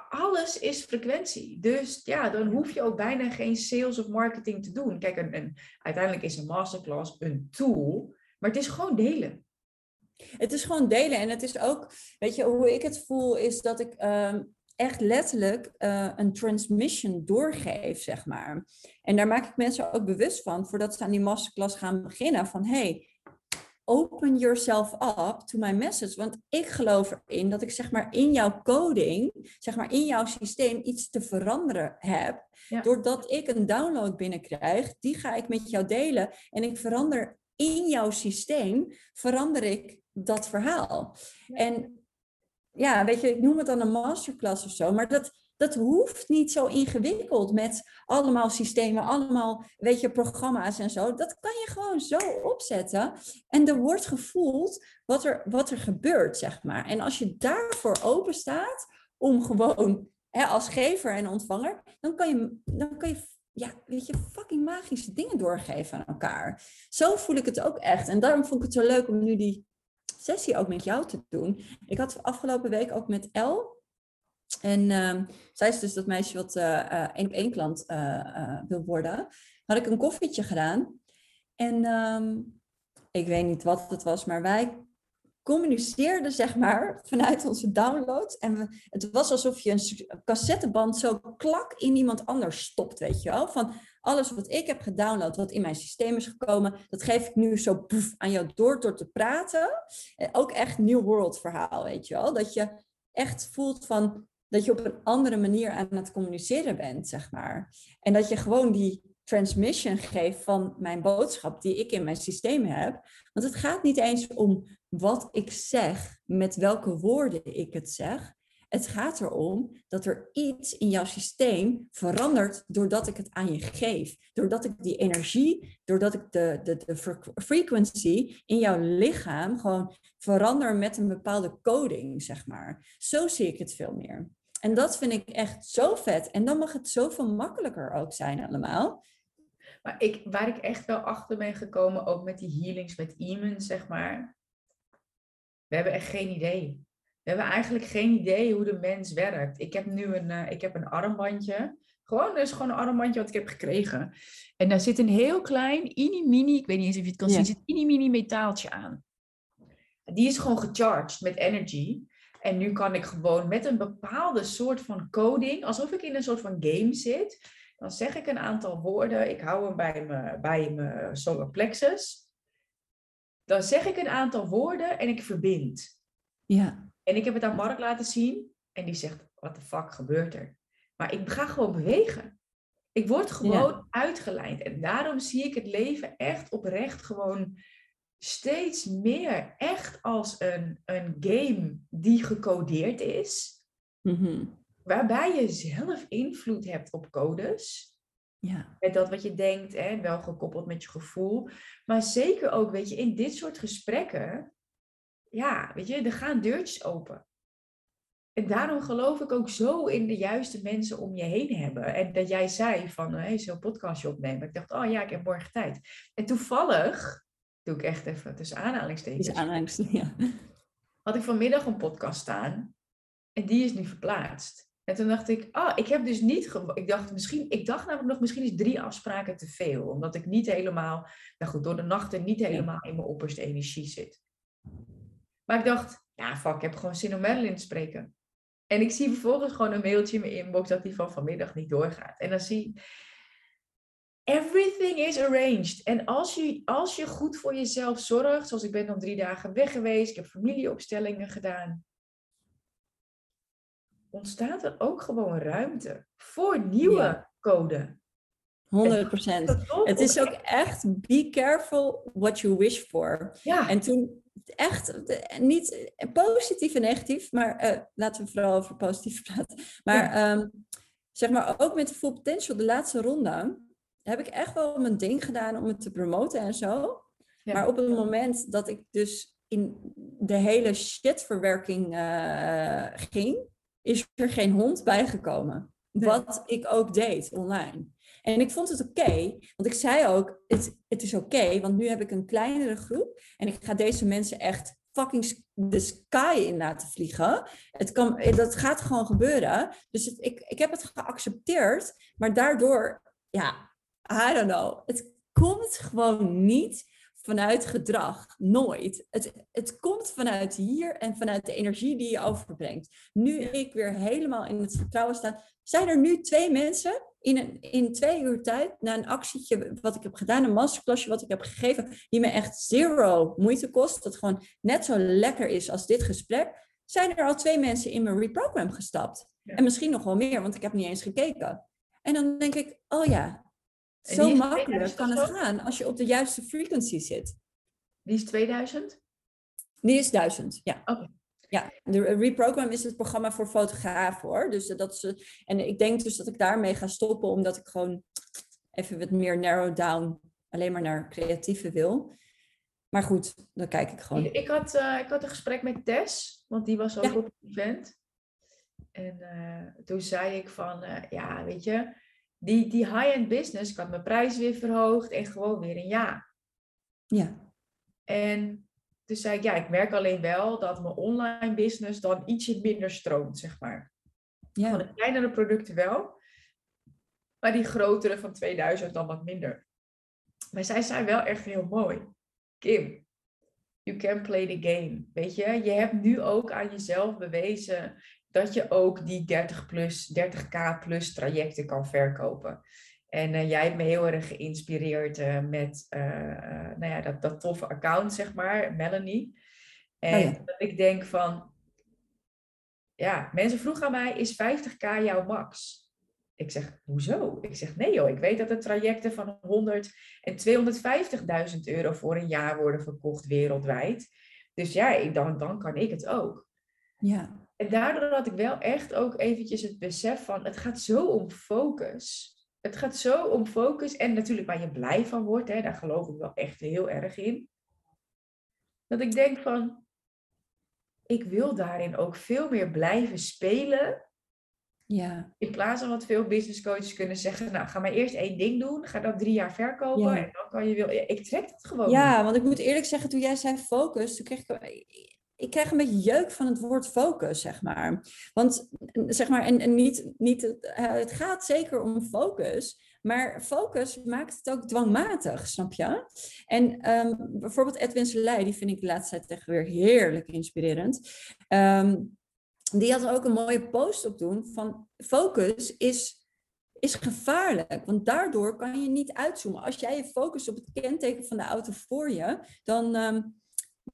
alles is frequentie. Dus ja, dan hoef je ook bijna geen sales of marketing te doen. Kijk, een, een, uiteindelijk is een masterclass een tool, maar het is gewoon delen. Het is gewoon delen en het is ook, weet je, hoe ik het voel is dat ik ehm, echt letterlijk uh, een transmission doorgeef, zeg maar. En daar maak ik mensen ook bewust van, voordat ze aan die masterclass gaan beginnen, van hey, open yourself up to my message. Want ik geloof erin dat ik zeg maar in jouw coding, zeg maar in jouw systeem iets te veranderen heb. Doordat ik een download binnenkrijg, die ga ik met jou delen. En ik verander in jouw systeem, verander ik dat verhaal. En ja, weet je, ik noem het dan een masterclass of zo, maar dat, dat hoeft niet zo ingewikkeld met allemaal systemen, allemaal, weet je, programma's en zo. Dat kan je gewoon zo opzetten. En er wordt gevoeld wat er, wat er gebeurt, zeg maar. En als je daarvoor open staat om gewoon hè, als gever en ontvanger, dan kan je, dan kan je ja, weet je, fucking magische dingen doorgeven aan elkaar. Zo voel ik het ook echt. En daarom vond ik het zo leuk om nu die sessie ook met jou te doen. Ik had afgelopen week ook met El, en uh, zij is dus dat meisje wat uh, één op één klant uh, wil worden. Had ik een koffietje gedaan. En um, ik weet niet wat het was, maar wij communiceerden zeg maar vanuit onze download. En het was alsof je een cassetteband zo klak in iemand anders stopt, weet je wel. Van alles wat ik heb gedownload, wat in mijn systeem is gekomen, dat geef ik nu zo poef, aan jou door door te praten. En ook echt New World verhaal, weet je wel. Dat je echt voelt van, dat je op een andere manier aan het communiceren bent, zeg maar. En dat je gewoon die transmission geeft van mijn boodschap die ik in mijn systeem heb. Want het gaat niet eens om wat ik zeg, met welke woorden ik het zeg. Het gaat erom dat er iets in jouw systeem verandert doordat ik het aan je geef. Doordat ik die energie, doordat ik de, de, de frequency in jouw lichaam gewoon verander met een bepaalde coding, zeg maar. Zo zie ik het veel meer. En dat vind ik echt zo vet. En dan mag het zoveel makkelijker ook zijn allemaal. Maar ik, waar ik echt wel achter ben gekomen, ook met die healings met Iman, zeg maar. We hebben echt geen idee. We hebben eigenlijk geen idee hoe de mens werkt. Ik heb nu een, uh, ik heb een armbandje. Gewoon, dat is gewoon een armbandje wat ik heb gekregen. En daar zit een heel klein, mini-mini, ik weet niet eens of je het kan zien, zit een mini-mini metaaltje aan. die is gewoon gecharged met energy. En nu kan ik gewoon met een bepaalde soort van coding, alsof ik in een soort van game zit, dan zeg ik een aantal woorden. Ik hou hem bij mijn, bij mijn solar plexus. Dan zeg ik een aantal woorden en ik verbind. Ja. En ik heb het aan Mark laten zien. En die zegt, wat de fuck gebeurt er? Maar ik ga gewoon bewegen. Ik word gewoon uitgeleid. En daarom zie ik het leven echt oprecht gewoon steeds meer echt als een, een game die gecodeerd is. Mhm. Waarbij je zelf invloed hebt op codes. Ja. Met dat wat je denkt, hè, wel gekoppeld met je gevoel. Maar zeker ook, weet je, in dit soort gesprekken, ja, weet je, er gaan deurtjes open. En daarom geloof ik ook zo in de juiste mensen om je heen hebben. En dat jij zei van, hé, hey, zo'n podcastje opnemen. Ik dacht, oh ja, ik heb morgen tijd. En toevallig, doe ik echt even tussen aanhalingstekens. Tussen aanhalingstekens, [LAUGHS] ja. Had ik vanmiddag een podcast staan. En die is nu verplaatst. En toen dacht ik, ah, ik heb dus niet, ik dacht misschien, ik dacht namelijk nog, misschien is drie afspraken te veel. Omdat ik niet helemaal, nou goed, door de nachten niet helemaal in mijn opperste energie zit. Maar ik dacht, ja, fuck, ik heb gewoon zin om Madeline te spreken. En ik zie vervolgens gewoon een mailtje in mijn inbox dat die van vanmiddag niet doorgaat. En dan zie everything is arranged. En als je, als je goed voor jezelf zorgt, zoals ik ben dan drie dagen weg geweest, ik heb familieopstellingen gedaan, ontstaat er ook gewoon ruimte voor nieuwe Ja. code. 100 procent. Het is ook echt, be careful what you wish for. Ja, En toen echt, niet positief en negatief, maar eh, laten we vooral over positief praten. Maar ehm, zeg maar ook met Full Potential, de laatste ronde, heb ik echt wel mijn ding gedaan om het te promoten en zo. Ja. Maar op het moment dat ik dus in de hele shitverwerking eh ging, is er geen hond bijgekomen. Nee. Wat ik ook deed online. En ik vond het oké, want ik zei ook, het, het is oké, want nu heb ik een kleinere groep en ik ga deze mensen echt fucking de sky in laten vliegen. Het kan, dat gaat gewoon gebeuren. Dus het, ik, ik heb het geaccepteerd, maar daardoor, ja, I don't know. Het komt gewoon niet vanuit gedrag. Nooit. Het, het komt vanuit hier en vanuit de energie die je overbrengt. Nu ik weer helemaal in het vertrouwen sta, zijn er nu twee mensen in, een, in twee uur tijd, na een actietje wat ik heb gedaan, een masterclassje wat ik heb gegeven, die me echt zero moeite kost, dat gewoon net zo lekker is als dit gesprek, zijn er al twee mensen in mijn reprogram gestapt. Ja. En misschien nog wel meer, want ik heb niet eens gekeken. En dan denk ik, oh ja, zo makkelijk 2000 kan het gaan als je op de juiste frequency zit. die is 2000. Die is duizend, ja. Oké. Ja, de reprogram is het programma voor fotografen hoor. Dus dat is, en ik denk dus dat ik daarmee ga stoppen, omdat ik gewoon even wat meer narrow down alleen maar naar creatieve wil. Maar goed, dan kijk ik gewoon. Ik had, eh, ik had een gesprek met Tess, want die was ook Ja. op het event. En eh, toen zei ik van, eh, ja, weet je, die, die high-end business, ik had mijn prijs weer verhoogd en gewoon weer een ja. Ja, En toen zei ik, ja, ik merk alleen wel dat mijn online business dan ietsje minder stroomt, zeg maar. Van ja, de kleinere producten wel, maar die grotere van 2000 dan wat minder. Maar zij zei wel echt heel mooi, Kim, you can play the game. Weet je, je hebt nu ook aan jezelf bewezen dat je ook die 30 plus, 30k plus trajecten kan verkopen. En eh, jij hebt me heel erg geïnspireerd eh, met eh, nou ja, dat, dat toffe account, zeg maar, Melanie. En ja. dat ik denk van, ja, mensen vroegen aan mij, is 50k jouw max? Ik zeg, hoezo? Ik zeg, nee joh, ik weet dat er trajecten van 100 en 250.000 euro voor een jaar worden verkocht wereldwijd. Dus ja, dan, dan kan ik het ook. ja, En daardoor had ik wel echt ook eventjes het besef van, het gaat zo om focus. Het gaat zo om focus en natuurlijk waar je blij van wordt, hè, daar geloof ik wel echt heel erg in. Dat ik denk van, ik wil daarin ook veel meer blijven spelen ja, in plaats van wat veel business coaches kunnen zeggen, nou ga maar eerst één ding doen, ga dat drie jaar verkopen Ja. en dan kan je wel. Ja, ik trek dat gewoon. ja, want ik moet eerlijk zeggen, toen jij zei focus, toen kreeg ik, ik krijg een beetje jeuk van het woord focus, zeg maar. Want, zeg maar, en, en niet, niet, het gaat zeker om focus, maar focus maakt het ook dwangmatig, snap je? En ehm, bijvoorbeeld Edwin Selei, die vind ik de laatste tijd echt weer heerlijk inspirerend. Ehm, die had ook een mooie post op doen van focus is, is gevaarlijk. Want daardoor kan je niet uitzoomen. Als jij je focust op het kenteken van de auto voor je, dan... Ehm,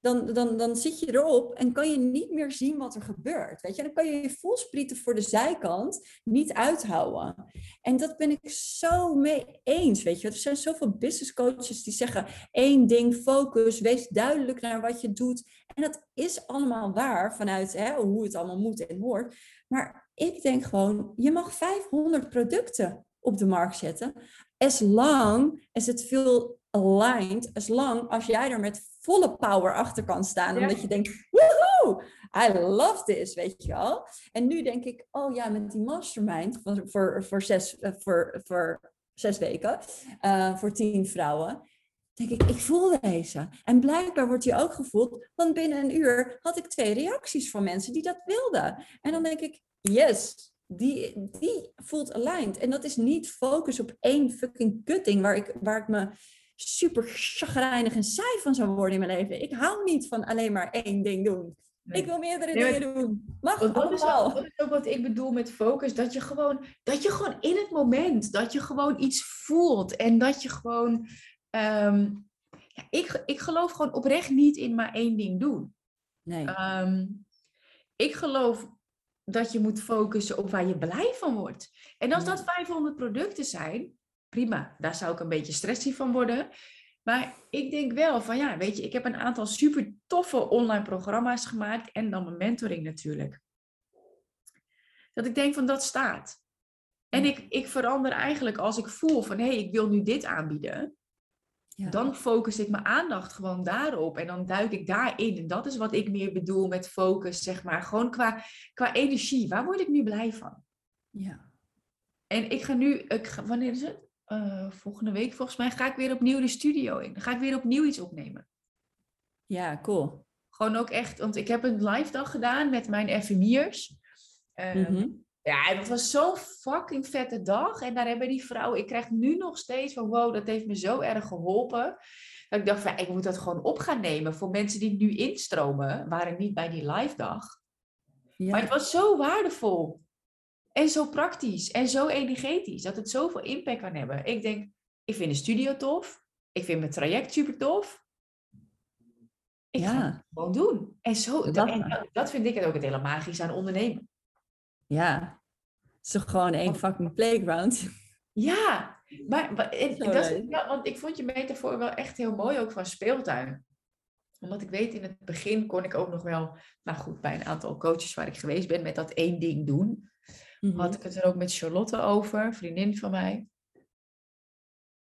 dan, dan, dan zit je erop en kan je niet meer zien wat er gebeurt. Weet je? Dan kan je je volsprieten voor de zijkant niet uithouden. En dat ben ik zo mee eens. Weet je? Er zijn zoveel business coaches die zeggen: één ding, focus, wees duidelijk naar wat je doet. En dat is allemaal waar vanuit hè, hoe het allemaal moet en hoort. Maar ik denk gewoon: je mag 500 producten op de markt zetten. As long as het veel aligned, as long als jij er met volle power achter kan staan. Omdat je denkt, woehoe, I love this, weet je wel. En nu denk ik, oh ja, met die mastermind voor, voor, voor, zes, eh, voor, voor zes weken, uh, voor tien vrouwen, denk ik, ik voel deze. En blijkbaar wordt die ook gevoeld, want binnen een uur had ik twee reacties van mensen die dat wilden. En dan denk ik, yes, die, die voelt aligned. En dat is niet focus op één fucking kutting waar ik, waar ik me super chagrijnig en saai van zou worden in mijn leven. Ik hou niet van alleen maar één ding doen. Ik wil meerdere dingen doen. Mag dat is, ook, dat is ook wat ik bedoel met focus. Dat je, gewoon, dat je gewoon in het moment, dat je gewoon iets voelt. En dat je gewoon... Ehm, ja, ik, ik geloof gewoon oprecht niet in maar één ding doen. Nee. Ehm, ik geloof dat je moet focussen op waar je blij van wordt. En als dat 500 producten zijn, prima. Daar zou ik een beetje stressy van worden. Maar ik denk wel van ja, weet je, ik heb een aantal super toffe online programma's gemaakt en dan mijn mentoring natuurlijk. Dat ik denk van dat staat. En ik, ik verander eigenlijk als ik voel van hé, hey, ik wil nu dit aanbieden. Ja. Dan focus ik mijn aandacht gewoon daarop en dan duik ik daarin. En dat is wat ik meer bedoel met focus, zeg maar. Gewoon qua, qua energie. Waar word ik nu blij van? Ja. En ik ga nu, ik wanneer is het? Uh, volgende week volgens mij ga ik weer opnieuw de studio in. Dan ga ik weer opnieuw iets opnemen. Ja, cool. Gewoon ook echt, want ik heb een live dag gedaan met mijn FMI'ers. Uh, mm -hmm. Ja, dat was zo'n fucking vette dag. En daar hebben die vrouwen, ik krijg nu nog steeds van wow, dat heeft me zo erg geholpen. Dat ik dacht van, ik moet dat gewoon op gaan nemen voor mensen die nu instromen, waren niet bij die live dag. Ja. Maar het was zo waardevol. En zo praktisch en zo energetisch, dat het zoveel impact kan hebben. Ik denk, ik vind de studio tof. Ik vind mijn traject super tof. Ik ja. ga het gewoon doen. En, zo, dat, en dat vind ik het ook het hele magische aan ondernemen. Ja, het is toch gewoon één fucking playground. [LAUGHS] Ja, maar, maar dat, ja, want ik vond je metafoor wel echt heel mooi, ook van speeltuin. Omdat ik weet, in het begin kon ik ook nog wel, nou goed, bij een aantal coaches waar ik geweest ben, met dat één ding doen. Mm Had ik het er ook met Charlotte over, een vriendin van mij.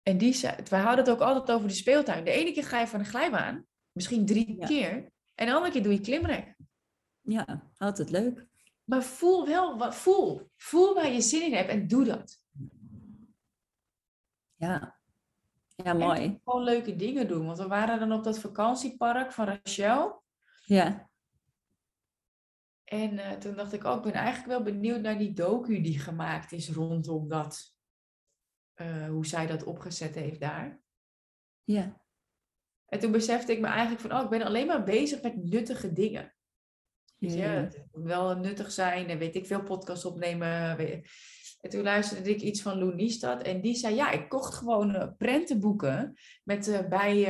En die zei, wij hadden het ook altijd over de speeltuin. De ene keer ga je van een glijbaan, misschien drie keer. En de andere keer doe je klimrek. Ja, altijd leuk. Maar voel wel, voel. Voel waar je zin in hebt en doe dat. Ja, ja mooi. En gewoon leuke dingen doen. Want we waren dan op dat vakantiepark van Rachel. Ja. En uh, toen dacht ik, oh, ik ben eigenlijk wel benieuwd naar die docu die gemaakt is rondom dat. Uh, hoe zij dat opgezet heeft daar. Ja. En toen besefte ik me eigenlijk van, oh, ik ben alleen maar bezig met nuttige dingen. Je, ja. het moet wel nuttig zijn en weet ik veel podcasts opnemen. En toen luisterde ik iets van Lou Niestad en die zei, ja, ik kocht gewoon uh, prentenboeken met uh, bij,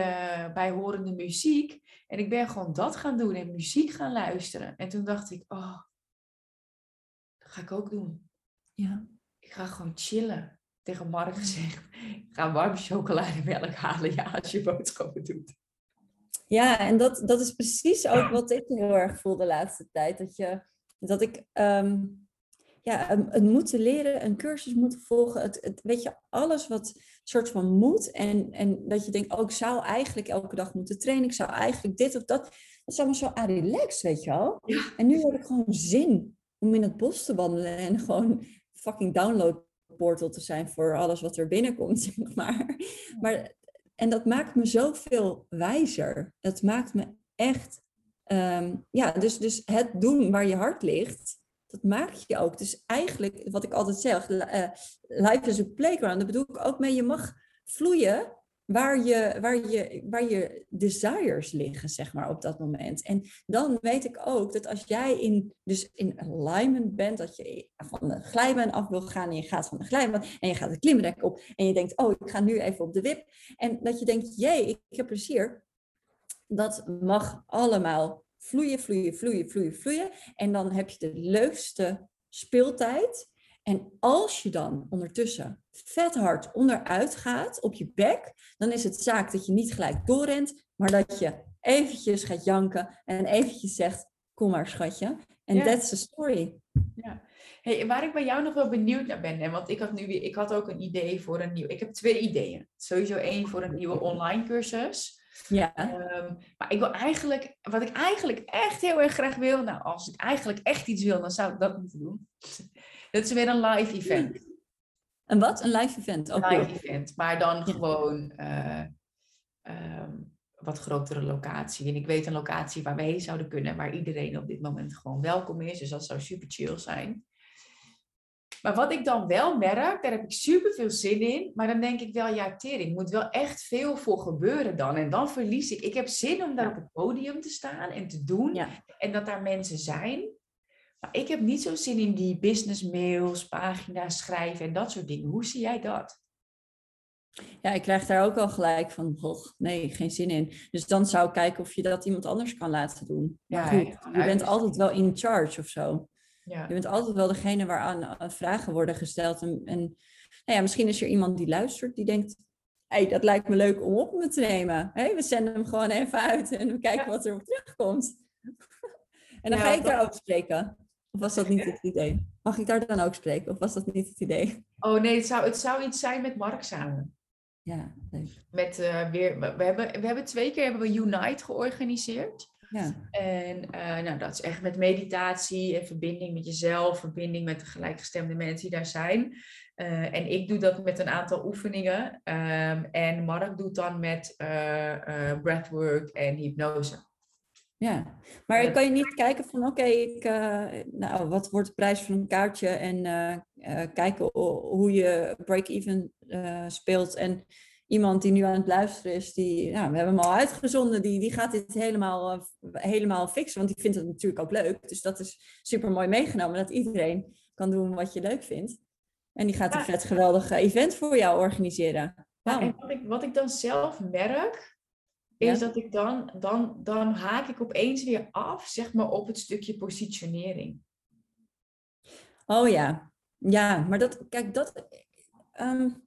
bijhorende muziek. En ik ben gewoon dat gaan doen en muziek gaan luisteren. En toen dacht ik, oh, dat ga ik ook doen. Ja. Ik ga gewoon chillen. Tegen Mark gezegd, [LAUGHS] ik ga warme chocolademelk halen ja, als je boodschappen doet. Ja, en dat, dat is precies ook wat ik heel erg voel de laatste tijd. Dat, je, dat ik um, ja, het moeten leren, een cursus moeten volgen. Het, het, weet je, alles wat soort van moet. En, en dat je denkt, oh, ik zou eigenlijk elke dag moeten trainen. Ik zou eigenlijk dit of dat. Dat is allemaal zo aan relaxed, weet je wel. En nu heb ik gewoon zin om in het bos te wandelen en [LAUGHS] gewoon fucking download portal te zijn voor alles wat er binnenkomt, [LAUGHS] zeg maar. maar en dat maakt me zoveel wijzer. Dat maakt me echt ehm, ja, dus, dus het doen waar je hart ligt, dat maak je ook. Dus eigenlijk, wat ik altijd zeg, uh, life is a playground. Daar bedoel ik ook mee, je mag vloeien waar je, waar, je, waar je desires liggen, zeg maar, op dat moment. En dan weet ik ook dat als jij in, dus in alignment bent, dat je van de glijbaan af wil gaan en je gaat van de glijbaan en je gaat het klimrek op en je denkt, oh, ik ga nu even op de wip. En dat je denkt, jee, ik heb plezier. Dat mag allemaal vloeien, vloeien, vloeien, vloeien, vloeien. En dan heb je de leukste speeltijd. En als je dan ondertussen vet hard onderuit gaat op je bek, dan is het zaak dat je niet gelijk doorrent, maar dat je eventjes gaat janken en eventjes zegt, kom maar schatje. En ja. that's the story. Ja. Hey, waar ik bij jou nog wel benieuwd naar ben, hè, want ik had nu weer, ik had ook een idee voor een nieuw, ik heb twee ideeën. Sowieso één voor een [LAUGHS] nieuwe online cursus. Ja. Um, maar ik wil eigenlijk, wat ik eigenlijk echt heel erg graag wil, nou als ik eigenlijk echt iets wil, dan zou ik dat moeten doen. [LAUGHS] Dat is weer een live event. Een wat? Een live event? Ook live event, maar dan gewoon uh, um, wat grotere locatie. En ik weet een locatie waar we heen zouden kunnen, waar iedereen op dit moment gewoon welkom is. Dus dat zou super chill zijn. Maar wat ik dan wel merk, daar heb ik super veel zin in. Maar dan denk ik wel, ja, tering, moet wel echt veel voor gebeuren dan. En dan verlies ik. Ik heb zin om daar op het podium te staan en te doen. En dat daar mensen zijn. Maar ik heb niet zo zin in die business mails, pagina's schrijven en dat soort dingen. Hoe zie jij dat? Ja, ik krijg daar ook al gelijk van, nee, geen zin in. Dus dan zou ik kijken of je dat iemand anders kan laten doen. Ja, goed, je bent altijd wel in charge of zo. Ja. Je bent altijd wel degene waaraan eh, vragen worden gesteld. En, en nou ja, misschien is er iemand die luistert, die denkt, hey, dat lijkt me leuk om op me te nemen. Hey, we zenden hem gewoon even uit en we kijken wat er op terugkomt. en dan ga ik daar ook spreken. Of was dat niet [LAUGHS] het idee? Mag ik daar dan ook spreken? Of was dat niet het idee? Oh nee, het zou, het zou iets zijn met Mark samen. Ja, leuk. Met uh, weer, we hebben, we hebben twee keer hebben we Unite georganiseerd. Ja. En uh, nou, dat is echt met meditatie en verbinding met jezelf, verbinding met de gelijkgestemde mensen die daar zijn. Uh, en ik doe dat met een aantal oefeningen. Um, en Mark doet dan met breathwork en hypnose. Ja, maar kan je niet kijken van oké, ik, nou, wat wordt de prijs van een kaartje en kijken hoe je break-even speelt en iemand die nu aan het luisteren is, die, nou, we hebben hem al uitgezonden, die, die gaat dit helemaal, helemaal fixen, want die vindt het natuurlijk ook leuk. Dus dat is super mooi meegenomen, dat iedereen kan doen wat je leuk vindt. En die gaat een vet geweldig event voor jou organiseren. Nou, en wat ik, wat ik dan zelf merk, is dat ik dan, dan, dan haak ik opeens weer af, zeg maar, op het stukje positionering. Oh ja, ja, maar dat, kijk, dat, um,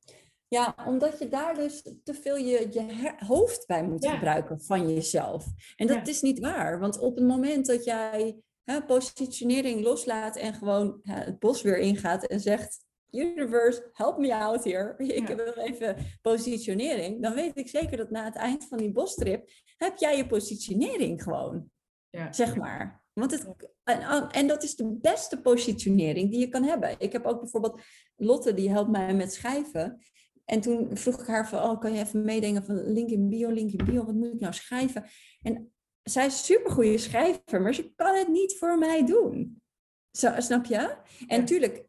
ja, omdat je daar dus te veel je, je hoofd bij moet gebruiken van jezelf. En dat is niet waar, want op het moment dat jij hè, positionering loslaat en gewoon het bos weer ingaat en zegt, universe, help me out here. [LAUGHS] Ik heb wil even positionering. Dan weet ik zeker dat na het eind van die bostrip heb jij je positionering gewoon. Ja. Zeg maar. Want het, en, en, dat is de beste positionering die je kan hebben. Ik heb ook bijvoorbeeld Lotte, die helpt mij met schrijven. En toen vroeg ik haar van, oh, kan je even meedenken van link in bio, link in bio, wat moet ik nou schrijven? En zij is een supergoeie schrijver, maar ze kan het niet voor mij doen. Zo, snap je? En natuurlijk,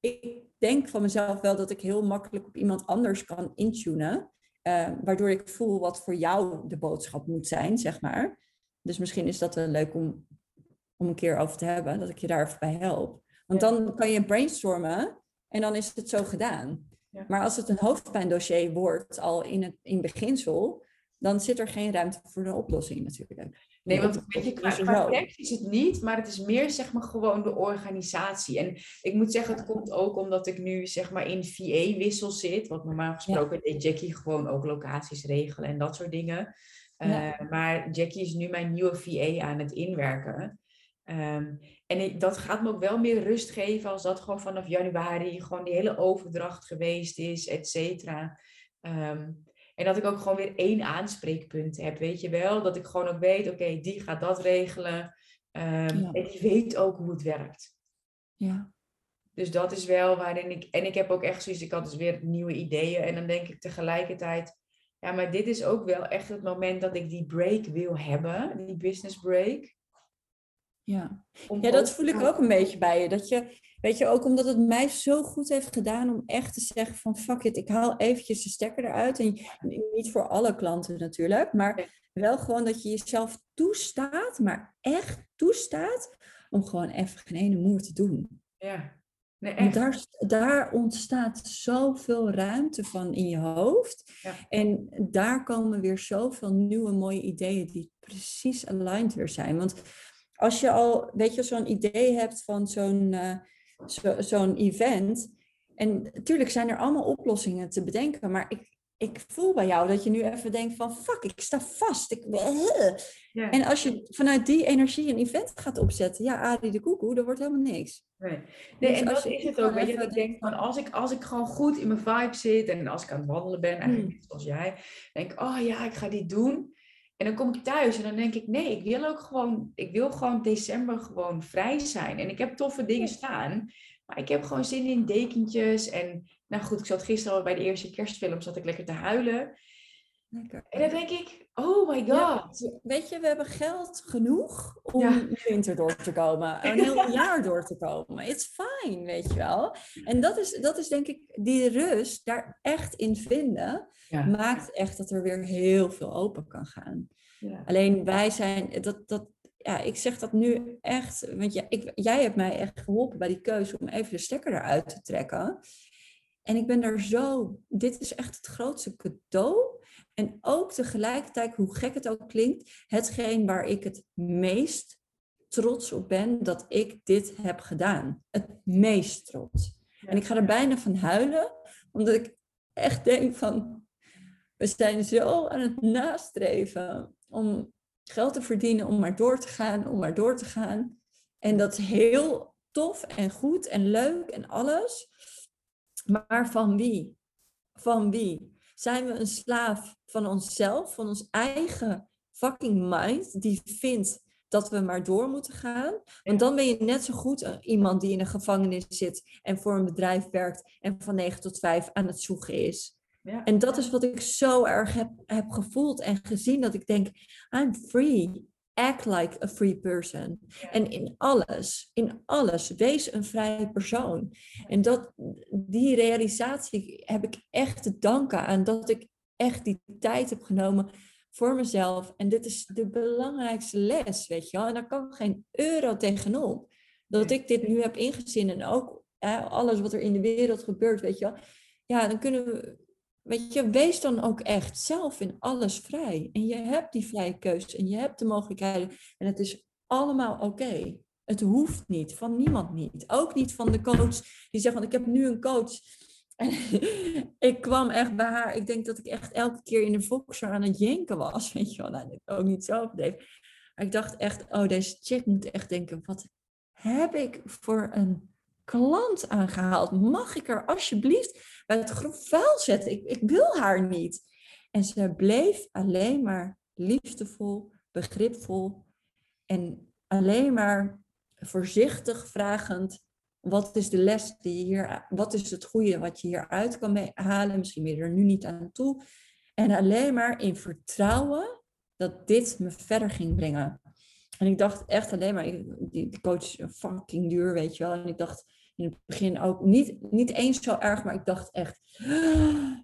ik denk van mezelf wel dat ik heel makkelijk op iemand anders kan intunen. Uh, waardoor ik voel wat voor jou de boodschap moet zijn, zeg maar. Dus misschien is dat wel leuk om, om een keer over te hebben, dat ik je daar even bij help. Want dan kan je brainstormen en dan is het zo gedaan. Ja. Maar als het een hoofdpijndossier wordt, al in het in beginsel, dan zit er geen ruimte voor de oplossing natuurlijk. Nee, want weet je, qua, tekst is het niet, maar het is meer zeg maar gewoon de organisatie. En ik moet zeggen, het komt ook omdat ik nu zeg maar in VA-wissel zit. Want normaal gesproken deed Jackie gewoon ook locaties regelen en dat soort dingen. Uh, maar Jackie is nu mijn nieuwe VA aan het inwerken. Um, en dat gaat me ook wel meer rust geven als dat gewoon vanaf januari gewoon die hele overdracht geweest is, et cetera. Um, en dat ik ook gewoon weer één aanspreekpunt heb, weet je wel? Dat ik gewoon ook weet, oké, die gaat dat regelen. Um, En die weet ook hoe het werkt. Ja. Dus dat is wel waarin ik... En ik heb ook echt zoiets, ik had dus weer nieuwe ideeën. En dan denk ik tegelijkertijd, ja, maar dit is ook wel echt het moment dat ik die break wil hebben, die business break. Ja, ja dat voel ik ook een beetje bij je. Dat je, weet je, ook omdat het mij zo goed heeft gedaan om echt te zeggen van fuck it, ik haal eventjes de stekker eruit. En niet voor alle klanten natuurlijk, maar wel gewoon dat je jezelf toestaat, maar echt toestaat om gewoon even geen ene moer te doen. Ja. Nee, daar, daar ontstaat zoveel ruimte van in je hoofd. Ja. En daar komen weer zoveel nieuwe mooie ideeën die precies aligned weer zijn. Want als je al, weet je, zo'n idee hebt van zo'n uh, zo'n event. En natuurlijk zijn er allemaal oplossingen te bedenken, maar ik, ik voel bij jou dat je nu even denkt van fuck, ik sta vast. Ik, ja. En als je vanuit die energie een event gaat opzetten, ja, Adi de koekoe, dat wordt helemaal niks. Nee, nee dus en dat is het ook. Weet je, dat ik denk van als ik, als ik gewoon goed in mijn vibe zit en als ik aan het wandelen ben, eigenlijk hmm. zoals jij, denk ik, oh ja, ik ga dit doen. En dan kom ik thuis en dan denk ik, nee, ik wil ook gewoon, ik wil gewoon december gewoon vrij zijn. En ik heb toffe dingen staan, maar ik heb gewoon zin in dekentjes. En nou goed, ik zat gisteren al bij de eerste kerstfilm, zat ik lekker te huilen. Lekker. En dan denk ik, oh my god. weet je, we hebben geld genoeg om de winter door te komen. [LAUGHS] Een heel jaar door te komen. It's fine, weet je wel. En dat is, dat is denk ik, die rust daar echt in vinden, maakt echt dat er weer heel veel open kan gaan. Alleen wij zijn, dat, dat, ja, ik zeg dat nu echt, want ja, ik, jij hebt mij echt geholpen bij die keuze om even de stekker eruit te trekken. En ik ben daar zo, dit is echt het grootste cadeau en ook tegelijkertijd, hoe gek het ook klinkt, hetgeen waar ik het meest trots op ben dat ik dit heb gedaan. Het meest trots. En ik ga er bijna van huilen, omdat ik echt denk van, we zijn zo aan het nastreven om geld te verdienen, om maar door te gaan, om maar door te gaan. En dat is heel tof en goed en leuk en alles. Maar van wie? Van wie? Zijn we een slaaf van onszelf, van ons eigen fucking mind, die vindt dat we maar door moeten gaan. Want dan ben je net zo goed iemand die in een gevangenis zit en voor een bedrijf werkt en van 9 tot 5 aan het zoeken is. Ja. En dat is wat ik zo erg heb, heb gevoeld en gezien, dat ik denk, I'm free. Act like a free person. En in alles, in alles, wees een vrije persoon. En dat, die realisatie heb ik echt te danken aan dat ik echt die tijd heb genomen voor mezelf. En dit is de belangrijkste les, weet je wel. En daar kan geen euro tegenop. Dat ik dit nu heb ingezien en ook alles wat er in de wereld gebeurt, weet je wel. Ja, dan kunnen we, weet je, wees dan ook echt zelf in alles vrij. En je hebt die vrije keuze en je hebt de mogelijkheden. En het is allemaal oké. Het hoeft niet, van niemand niet. Ook niet van de coach die zegt, want ik heb nu een coach [LAUGHS] en ik kwam echt bij haar. Ik denk dat ik echt elke keer in de Voxer aan het jenken was. [LAUGHS] Weet je wel, nou, ook niet zo deed. Maar ik dacht echt, oh, deze chick moet echt denken, wat heb ik voor een klant aangehaald? Mag ik er alsjeblieft bij het grof vuil zetten? Ik, ik wil haar niet. En ze bleef alleen maar liefdevol, begripvol en alleen maar voorzichtig vragend wat is de les die hier, wat is het goede wat je hieruit kan halen? Misschien ben je er nu niet aan toe. En alleen maar in vertrouwen dat dit me verder ging brengen. En ik dacht echt alleen maar, die, coach is fucking duur, weet je wel. En ik dacht in het begin ook niet, niet eens zo erg, maar ik dacht echt,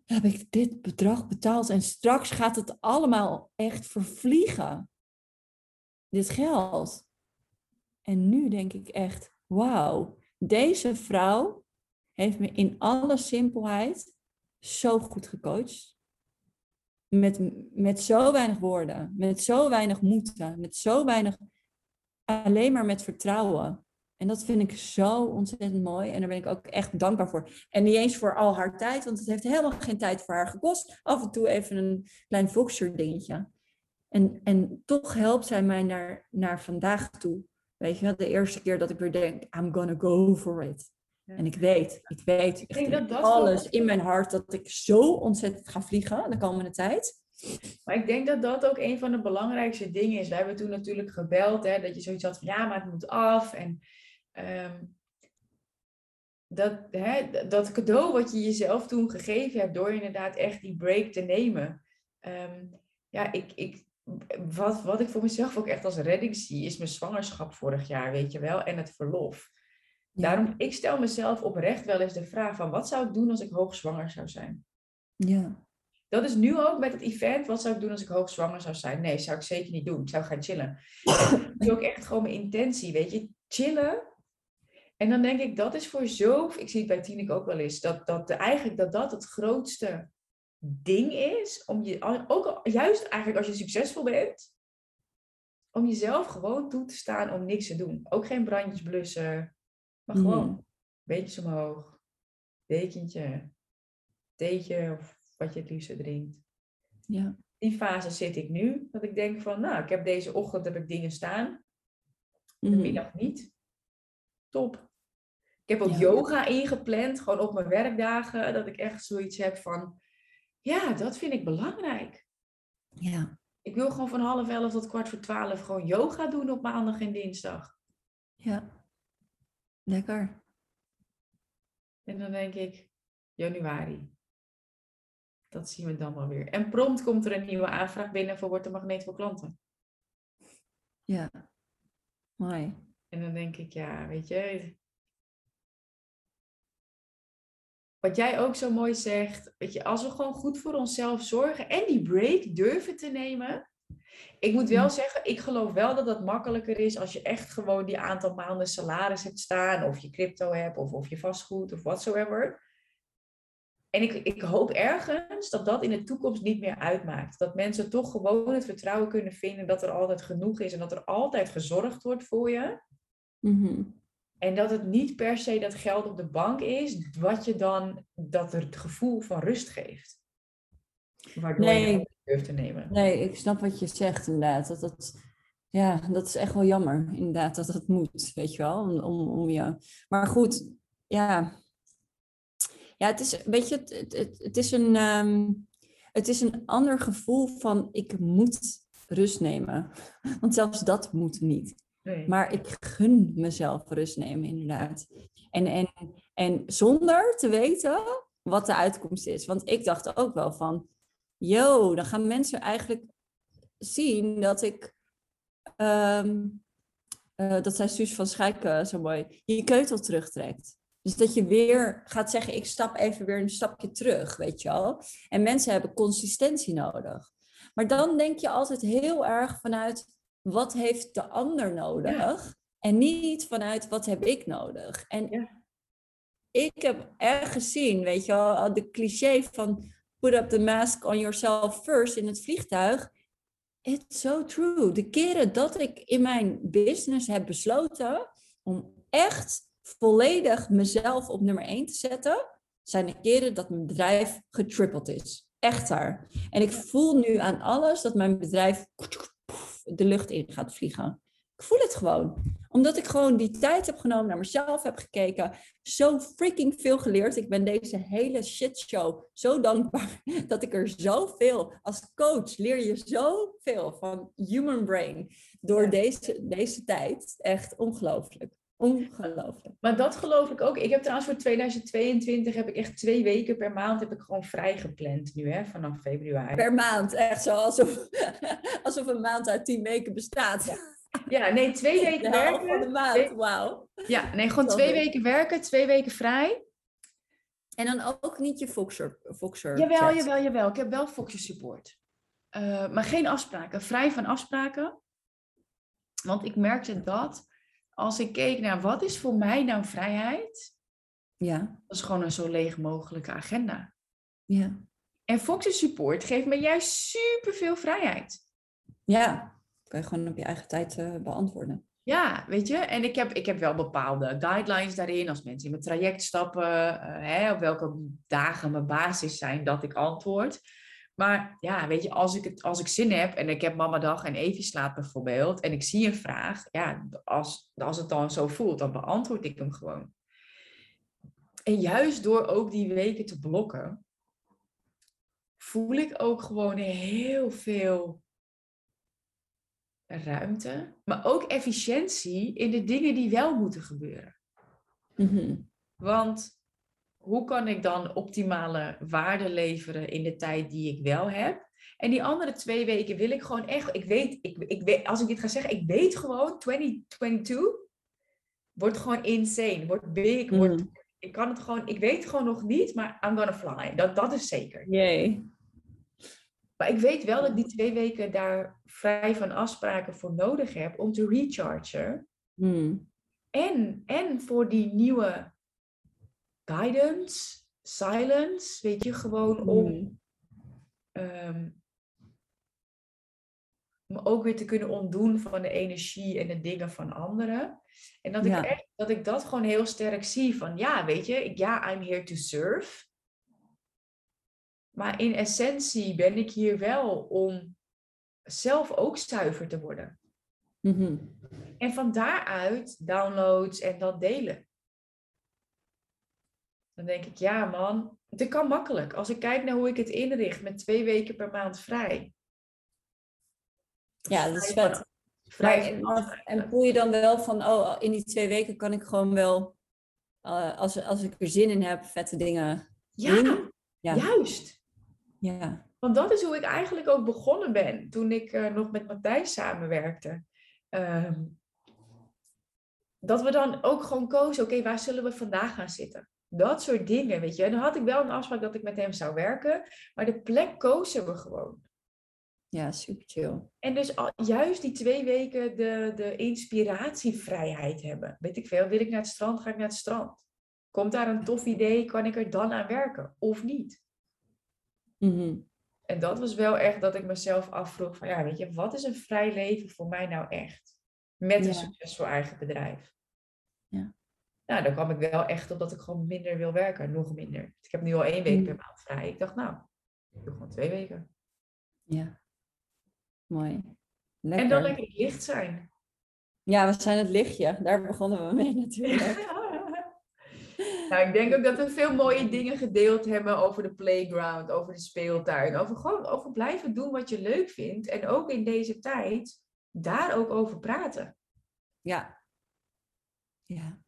heb ik dit bedrag betaald en straks gaat het allemaal echt vervliegen. Dit geld. En nu denk ik echt, wauw, deze vrouw heeft me in alle simpelheid zo goed gecoacht. Met, met zo weinig woorden, met zo weinig moeten, met zo weinig, alleen maar met vertrouwen. En dat vind ik zo ontzettend mooi. En daar ben ik ook echt dankbaar voor. En niet eens voor al haar tijd, want het heeft helemaal geen tijd voor haar gekost. Af en toe even een klein Voxer dingetje. En, en toch helpt zij mij naar, naar vandaag toe. Weet je wel, de eerste keer dat ik weer denk, I'm gonna go for it. En ik weet, ik weet ik denk dat dat alles in mijn hart dat ik zo ontzettend ga vliegen de komende tijd. Maar ik denk dat dat ook een van de belangrijkste dingen is. We hebben toen natuurlijk gebeld, hè, dat je zoiets had van ja, maar het moet af. En ehm, dat, hè, dat cadeau wat je jezelf toen gegeven hebt door inderdaad echt die break te nemen. ehm, ja, ik, ik, wat, wat ik voor mezelf ook echt als redding zie, is mijn zwangerschap vorig jaar, weet je wel, en het verlof. Daarom, ik stel mezelf oprecht wel eens de vraag van, wat zou ik doen als ik hoogzwanger zou zijn? Ja. Dat is nu ook met het event, wat zou ik doen als ik hoogzwanger zou zijn? Nee, zou ik zeker niet doen. Ik zou gaan chillen. dat is ook echt gewoon mijn intentie, weet je. Chillen. En dan denk ik, dat is voor zo... Ik zie het bij Tineke ook wel eens. Dat, dat eigenlijk dat dat het grootste ding is. Om je, ook juist eigenlijk als je succesvol bent. Om jezelf gewoon toe te staan om niks te doen. Ook geen brandjes blussen. Maar gewoon mm. beetjes omhoog. Dekentje. Theetje of wat je het liefst drinkt. Ja. Die fase zit ik nu. Dat ik denk van, nou, ik heb deze ochtend heb ik dingen staan. De mhm. middag niet. Top. Ik heb ook yoga ingepland, gewoon op mijn werkdagen. Dat ik echt zoiets heb van, ja, dat vind ik belangrijk. Ja. Ik wil gewoon van half elf tot kwart voor twaalf gewoon yoga doen op maandag en dinsdag. Ja. Lekker. En dan denk ik, januari. Dat zien we dan wel weer. En prompt komt er een nieuwe aanvraag binnen voor Wordt de Magneet voor Klanten. Ja, mooi. En dan denk ik, ja, weet je. Wat jij ook zo mooi zegt, weet je, als we gewoon goed voor onszelf zorgen en die break durven te nemen. Ik moet wel mm. zeggen, ik geloof wel dat dat makkelijker is als je echt gewoon die aantal maanden salaris hebt staan, of je crypto hebt, of, of je vastgoed, of whatsoever. En ik, ik hoop ergens dat dat in de toekomst niet meer uitmaakt. Dat mensen toch gewoon het vertrouwen kunnen vinden dat er altijd genoeg is en dat er altijd gezorgd wordt voor je. Mhm. En dat het niet per se dat geld op de bank is, wat je dan dat er het gevoel van rust geeft. Waardoor nee, je durft te nemen. Nee, ik snap wat je zegt inderdaad. Dat, dat, ja, dat is echt wel jammer inderdaad dat dat moet, weet je wel. Om, om, om je... Maar goed, ja, ja, het is, weet je, het, het, het, is een, ehm, het is een ander gevoel van ik moet rust nemen. [LAUGHS] Want zelfs dat moet niet. Maar ik gun mezelf rust nemen, inderdaad. En, en, en zonder te weten wat de uitkomst is. Want ik dacht ook wel van, yo, dan gaan mensen eigenlijk zien dat ik, ehm, eh, dat zei Suus van Schijken zo mooi, je keutel terugtrekt. Dus dat je weer gaat zeggen, ik stap even weer een stapje terug, weet je wel. En mensen hebben consistentie nodig. Maar dan denk je altijd heel erg vanuit, wat heeft de ander nodig? En niet vanuit, wat heb ik nodig? En ja. ik heb erg gezien, weet je wel, de cliché van put up the mask on yourself first in het vliegtuig. It's so true. De keren dat ik in mijn business heb besloten om echt volledig mezelf op nummer 1 te zetten, zijn de keren dat mijn bedrijf getrippeld is. Echt daar. En ik voel nu aan alles dat mijn bedrijf de lucht in gaat vliegen. Ik voel het gewoon. Omdat ik gewoon die tijd heb genomen, naar mezelf heb gekeken. Zo freaking veel geleerd. Ik ben deze hele shitshow zo dankbaar [LAUGHS] dat ik er zoveel... Als coach leer je zoveel van human brain door deze, deze tijd. Echt ongelooflijk. Ongelooflijk. Maar dat geloof ik ook. Ik heb trouwens voor 2022 heb ik echt twee weken per maand heb ik gewoon vrij gepland nu, hè, vanaf februari. Per maand, echt zo alsof, [LAUGHS] alsof een maand uit tien weken bestaat. Ja, nee, twee weken werken. van de maand, wauw. Ja, nee, gewoon twee weken werken, twee weken vrij. En dan ook niet je Foxer. Foxer jawel, jawel, jawel. Ik heb wel Foxer support. Uh, maar geen afspraken. Vrij van afspraken. Want ik merkte dat als ik keek naar wat is voor mij nou vrijheid, ja. dat is gewoon een zo leeg mogelijke agenda. Ja. En Fox's support geeft me juist superveel vrijheid. Ja, kan je gewoon op je eigen tijd uh, beantwoorden. Ja, weet je, en ik heb, ik heb wel bepaalde guidelines daarin. Als mensen in mijn traject stappen, uh, hè, op welke dagen mijn basis zijn dat ik antwoord. Maar ja, weet je, als ik, het, als ik zin heb en ik heb mama dag en Evie slaapt bijvoorbeeld en ik zie een vraag, ja, als, als het dan zo voelt, dan beantwoord ik hem gewoon. En juist door ook die weken te blokken, voel ik ook gewoon heel veel ruimte, maar ook efficiëntie in de dingen die wel moeten gebeuren. Mm Want hoe kan ik dan optimale waarde leveren in de tijd die ik wel heb? En die andere twee weken wil ik gewoon echt, ik weet, ik, ik weet, als ik dit ga zeggen, ik weet gewoon, 2022 wordt gewoon insane, wordt big, wordt, Mm. ik kan het gewoon, ik weet gewoon nog niet, maar I'm gonna fly. Dat, dat is zeker. Jee. Maar ik weet wel dat ik die twee weken daar vrij van afspraken voor nodig heb om te rechargen. Mm. En, en voor die nieuwe guidance, silence, weet je, gewoon om Mm. me ook weer te kunnen ontdoen van de energie en de dingen van anderen. En dat ik, echt, dat ik dat gewoon heel sterk zie van, ja, weet je, ik, ja, I'm here to serve. Maar in essentie ben ik hier wel om zelf ook zuiver te worden. Mhm. En van daaruit downloads en dat delen. Dan denk ik, ja man, het kan makkelijk. Als ik kijk naar hoe ik het inricht met twee weken per maand vrij. Ja, dat is vet. Vrij afspraken. en voel je dan wel van, oh, in die twee weken kan ik gewoon wel, eh, als, als ik er zin in heb, vette dingen ja, doen? Ja. juist. Ja. Want dat is hoe ik eigenlijk ook begonnen ben toen ik eh, nog met Matthijs samenwerkte. Ehm, dat we dan ook gewoon kozen, oké, waar zullen we vandaag gaan zitten? Dat soort dingen, weet je. En dan had ik wel een afspraak dat ik met hem zou werken, maar de plek kozen we gewoon. ja, super chill. En dus al- juist die twee weken de, de inspiratievrijheid hebben. Weet ik veel, wil ik naar het strand, ga ik naar het strand. Komt daar een tof idee, kan ik er dan aan werken of niet? Mhm. En dat was wel echt dat ik mezelf afvroeg van, ja, weet je, wat is een vrij leven voor mij nou echt? Met een Ja. succesvol eigen bedrijf. Ja. Nou, dan kwam ik wel echt op dat ik gewoon minder wil werken, nog minder. Ik heb nu al één week Mm. per maand vrij. Ik dacht, nou, ik doe gewoon twee weken. Ja. Mooi. En Lekker. dan lekker licht zijn. Ja, we zijn het lichtje. Daar begonnen we mee natuurlijk. [LAUGHS] nou, ik denk ook dat we veel mooie dingen gedeeld hebben over de playground, over de speeltuin, over gewoon over blijven doen wat je leuk vindt. En ook in deze tijd daar ook over praten. Ja. Ja.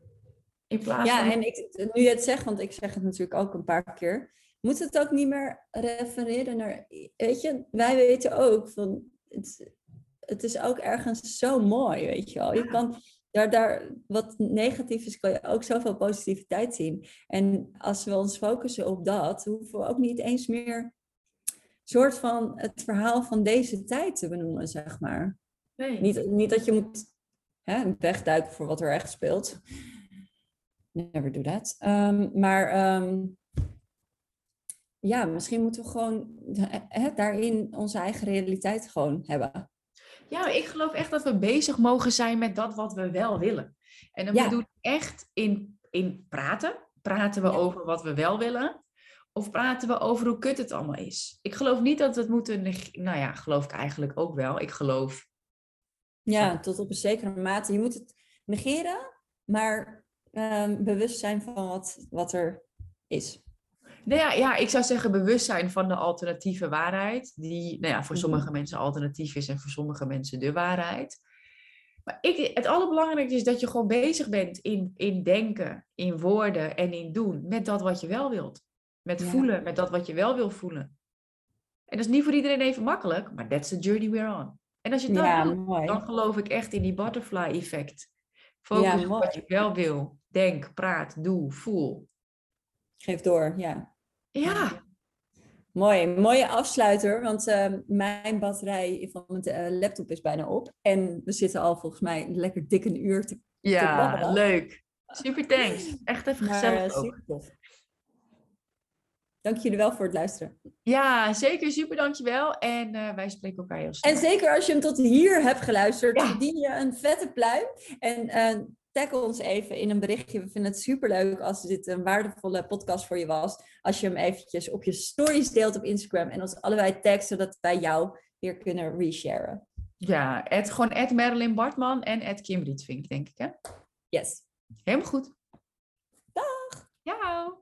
In plaats Ja, van. en ik, nu je het zegt, want ik zeg het natuurlijk ook een paar keer, moet het ook niet meer refereren naar, weet je, wij weten ook van, het, het is ook ergens zo mooi, weet je wel. Je kan daar, daar, wat negatief is, kan je ook zoveel positiviteit zien. En als we ons focussen op dat, hoeven we ook niet eens meer soort van het verhaal van deze tijd te benoemen, zeg maar. Nee. Niet, niet dat je moet hè, wegduiken voor wat er echt speelt. Never do that. Ehm, maar ehm, ja, misschien moeten we gewoon hè, daarin onze eigen realiteit gewoon hebben. Ja, ik geloof echt dat we bezig mogen zijn met dat wat we wel willen. En dan Ja. bedoel ik echt in, in praten. Praten we Ja. over wat we wel willen? Of praten we over hoe kut het allemaal is? Ik geloof niet dat we het moeten... Nou ja, geloof ik eigenlijk ook wel. Ik geloof... Ja, tot op een zekere mate. Je moet het negeren, maar ehm, bewust zijn van wat, wat er is. Nou ja, ja, ik zou zeggen bewustzijn van de alternatieve waarheid. Die nou ja, voor Mhm. sommige mensen alternatief is en voor sommige mensen de waarheid. Maar ik, het allerbelangrijkste is dat je gewoon bezig bent in, in denken, in woorden en in doen. Met dat wat je wel wilt. Met Ja. voelen, met dat wat je wel wil voelen. En dat is niet voor iedereen even makkelijk, maar that's the journey we're on. En als je dat Ja, doet, mooi. dan geloof ik echt in die butterfly effect. Focus Ja, op wat je wel wil. Denk, praat, doe, voel. Geef door, ja. Ja, Mooi, mooie afsluiter, want eh, mijn batterij van mijn eh, laptop is bijna op. En we zitten al volgens mij lekker dik een uur te ja leuk. Super thanks. Echt even maar, gezellig eh, ook. super tof. Dank jullie wel voor het luisteren. Ja, zeker. Super, dankjewel. En eh, wij spreken elkaar heel snel. En zeker als je hem tot hier hebt geluisterd, Ja. verdien je een vette pluim. En tag ons even in een berichtje. We vinden het superleuk als dit een waardevolle podcast voor je was. Als je hem eventjes op je stories deelt op Instagram en ons allebei tagt, zodat wij jou weer kunnen resharen. Ja, het gewoon at Marilyn Bartman en at Kim Rietvink, denk ik, hè? Yes. Helemaal goed. Dag! Ciao!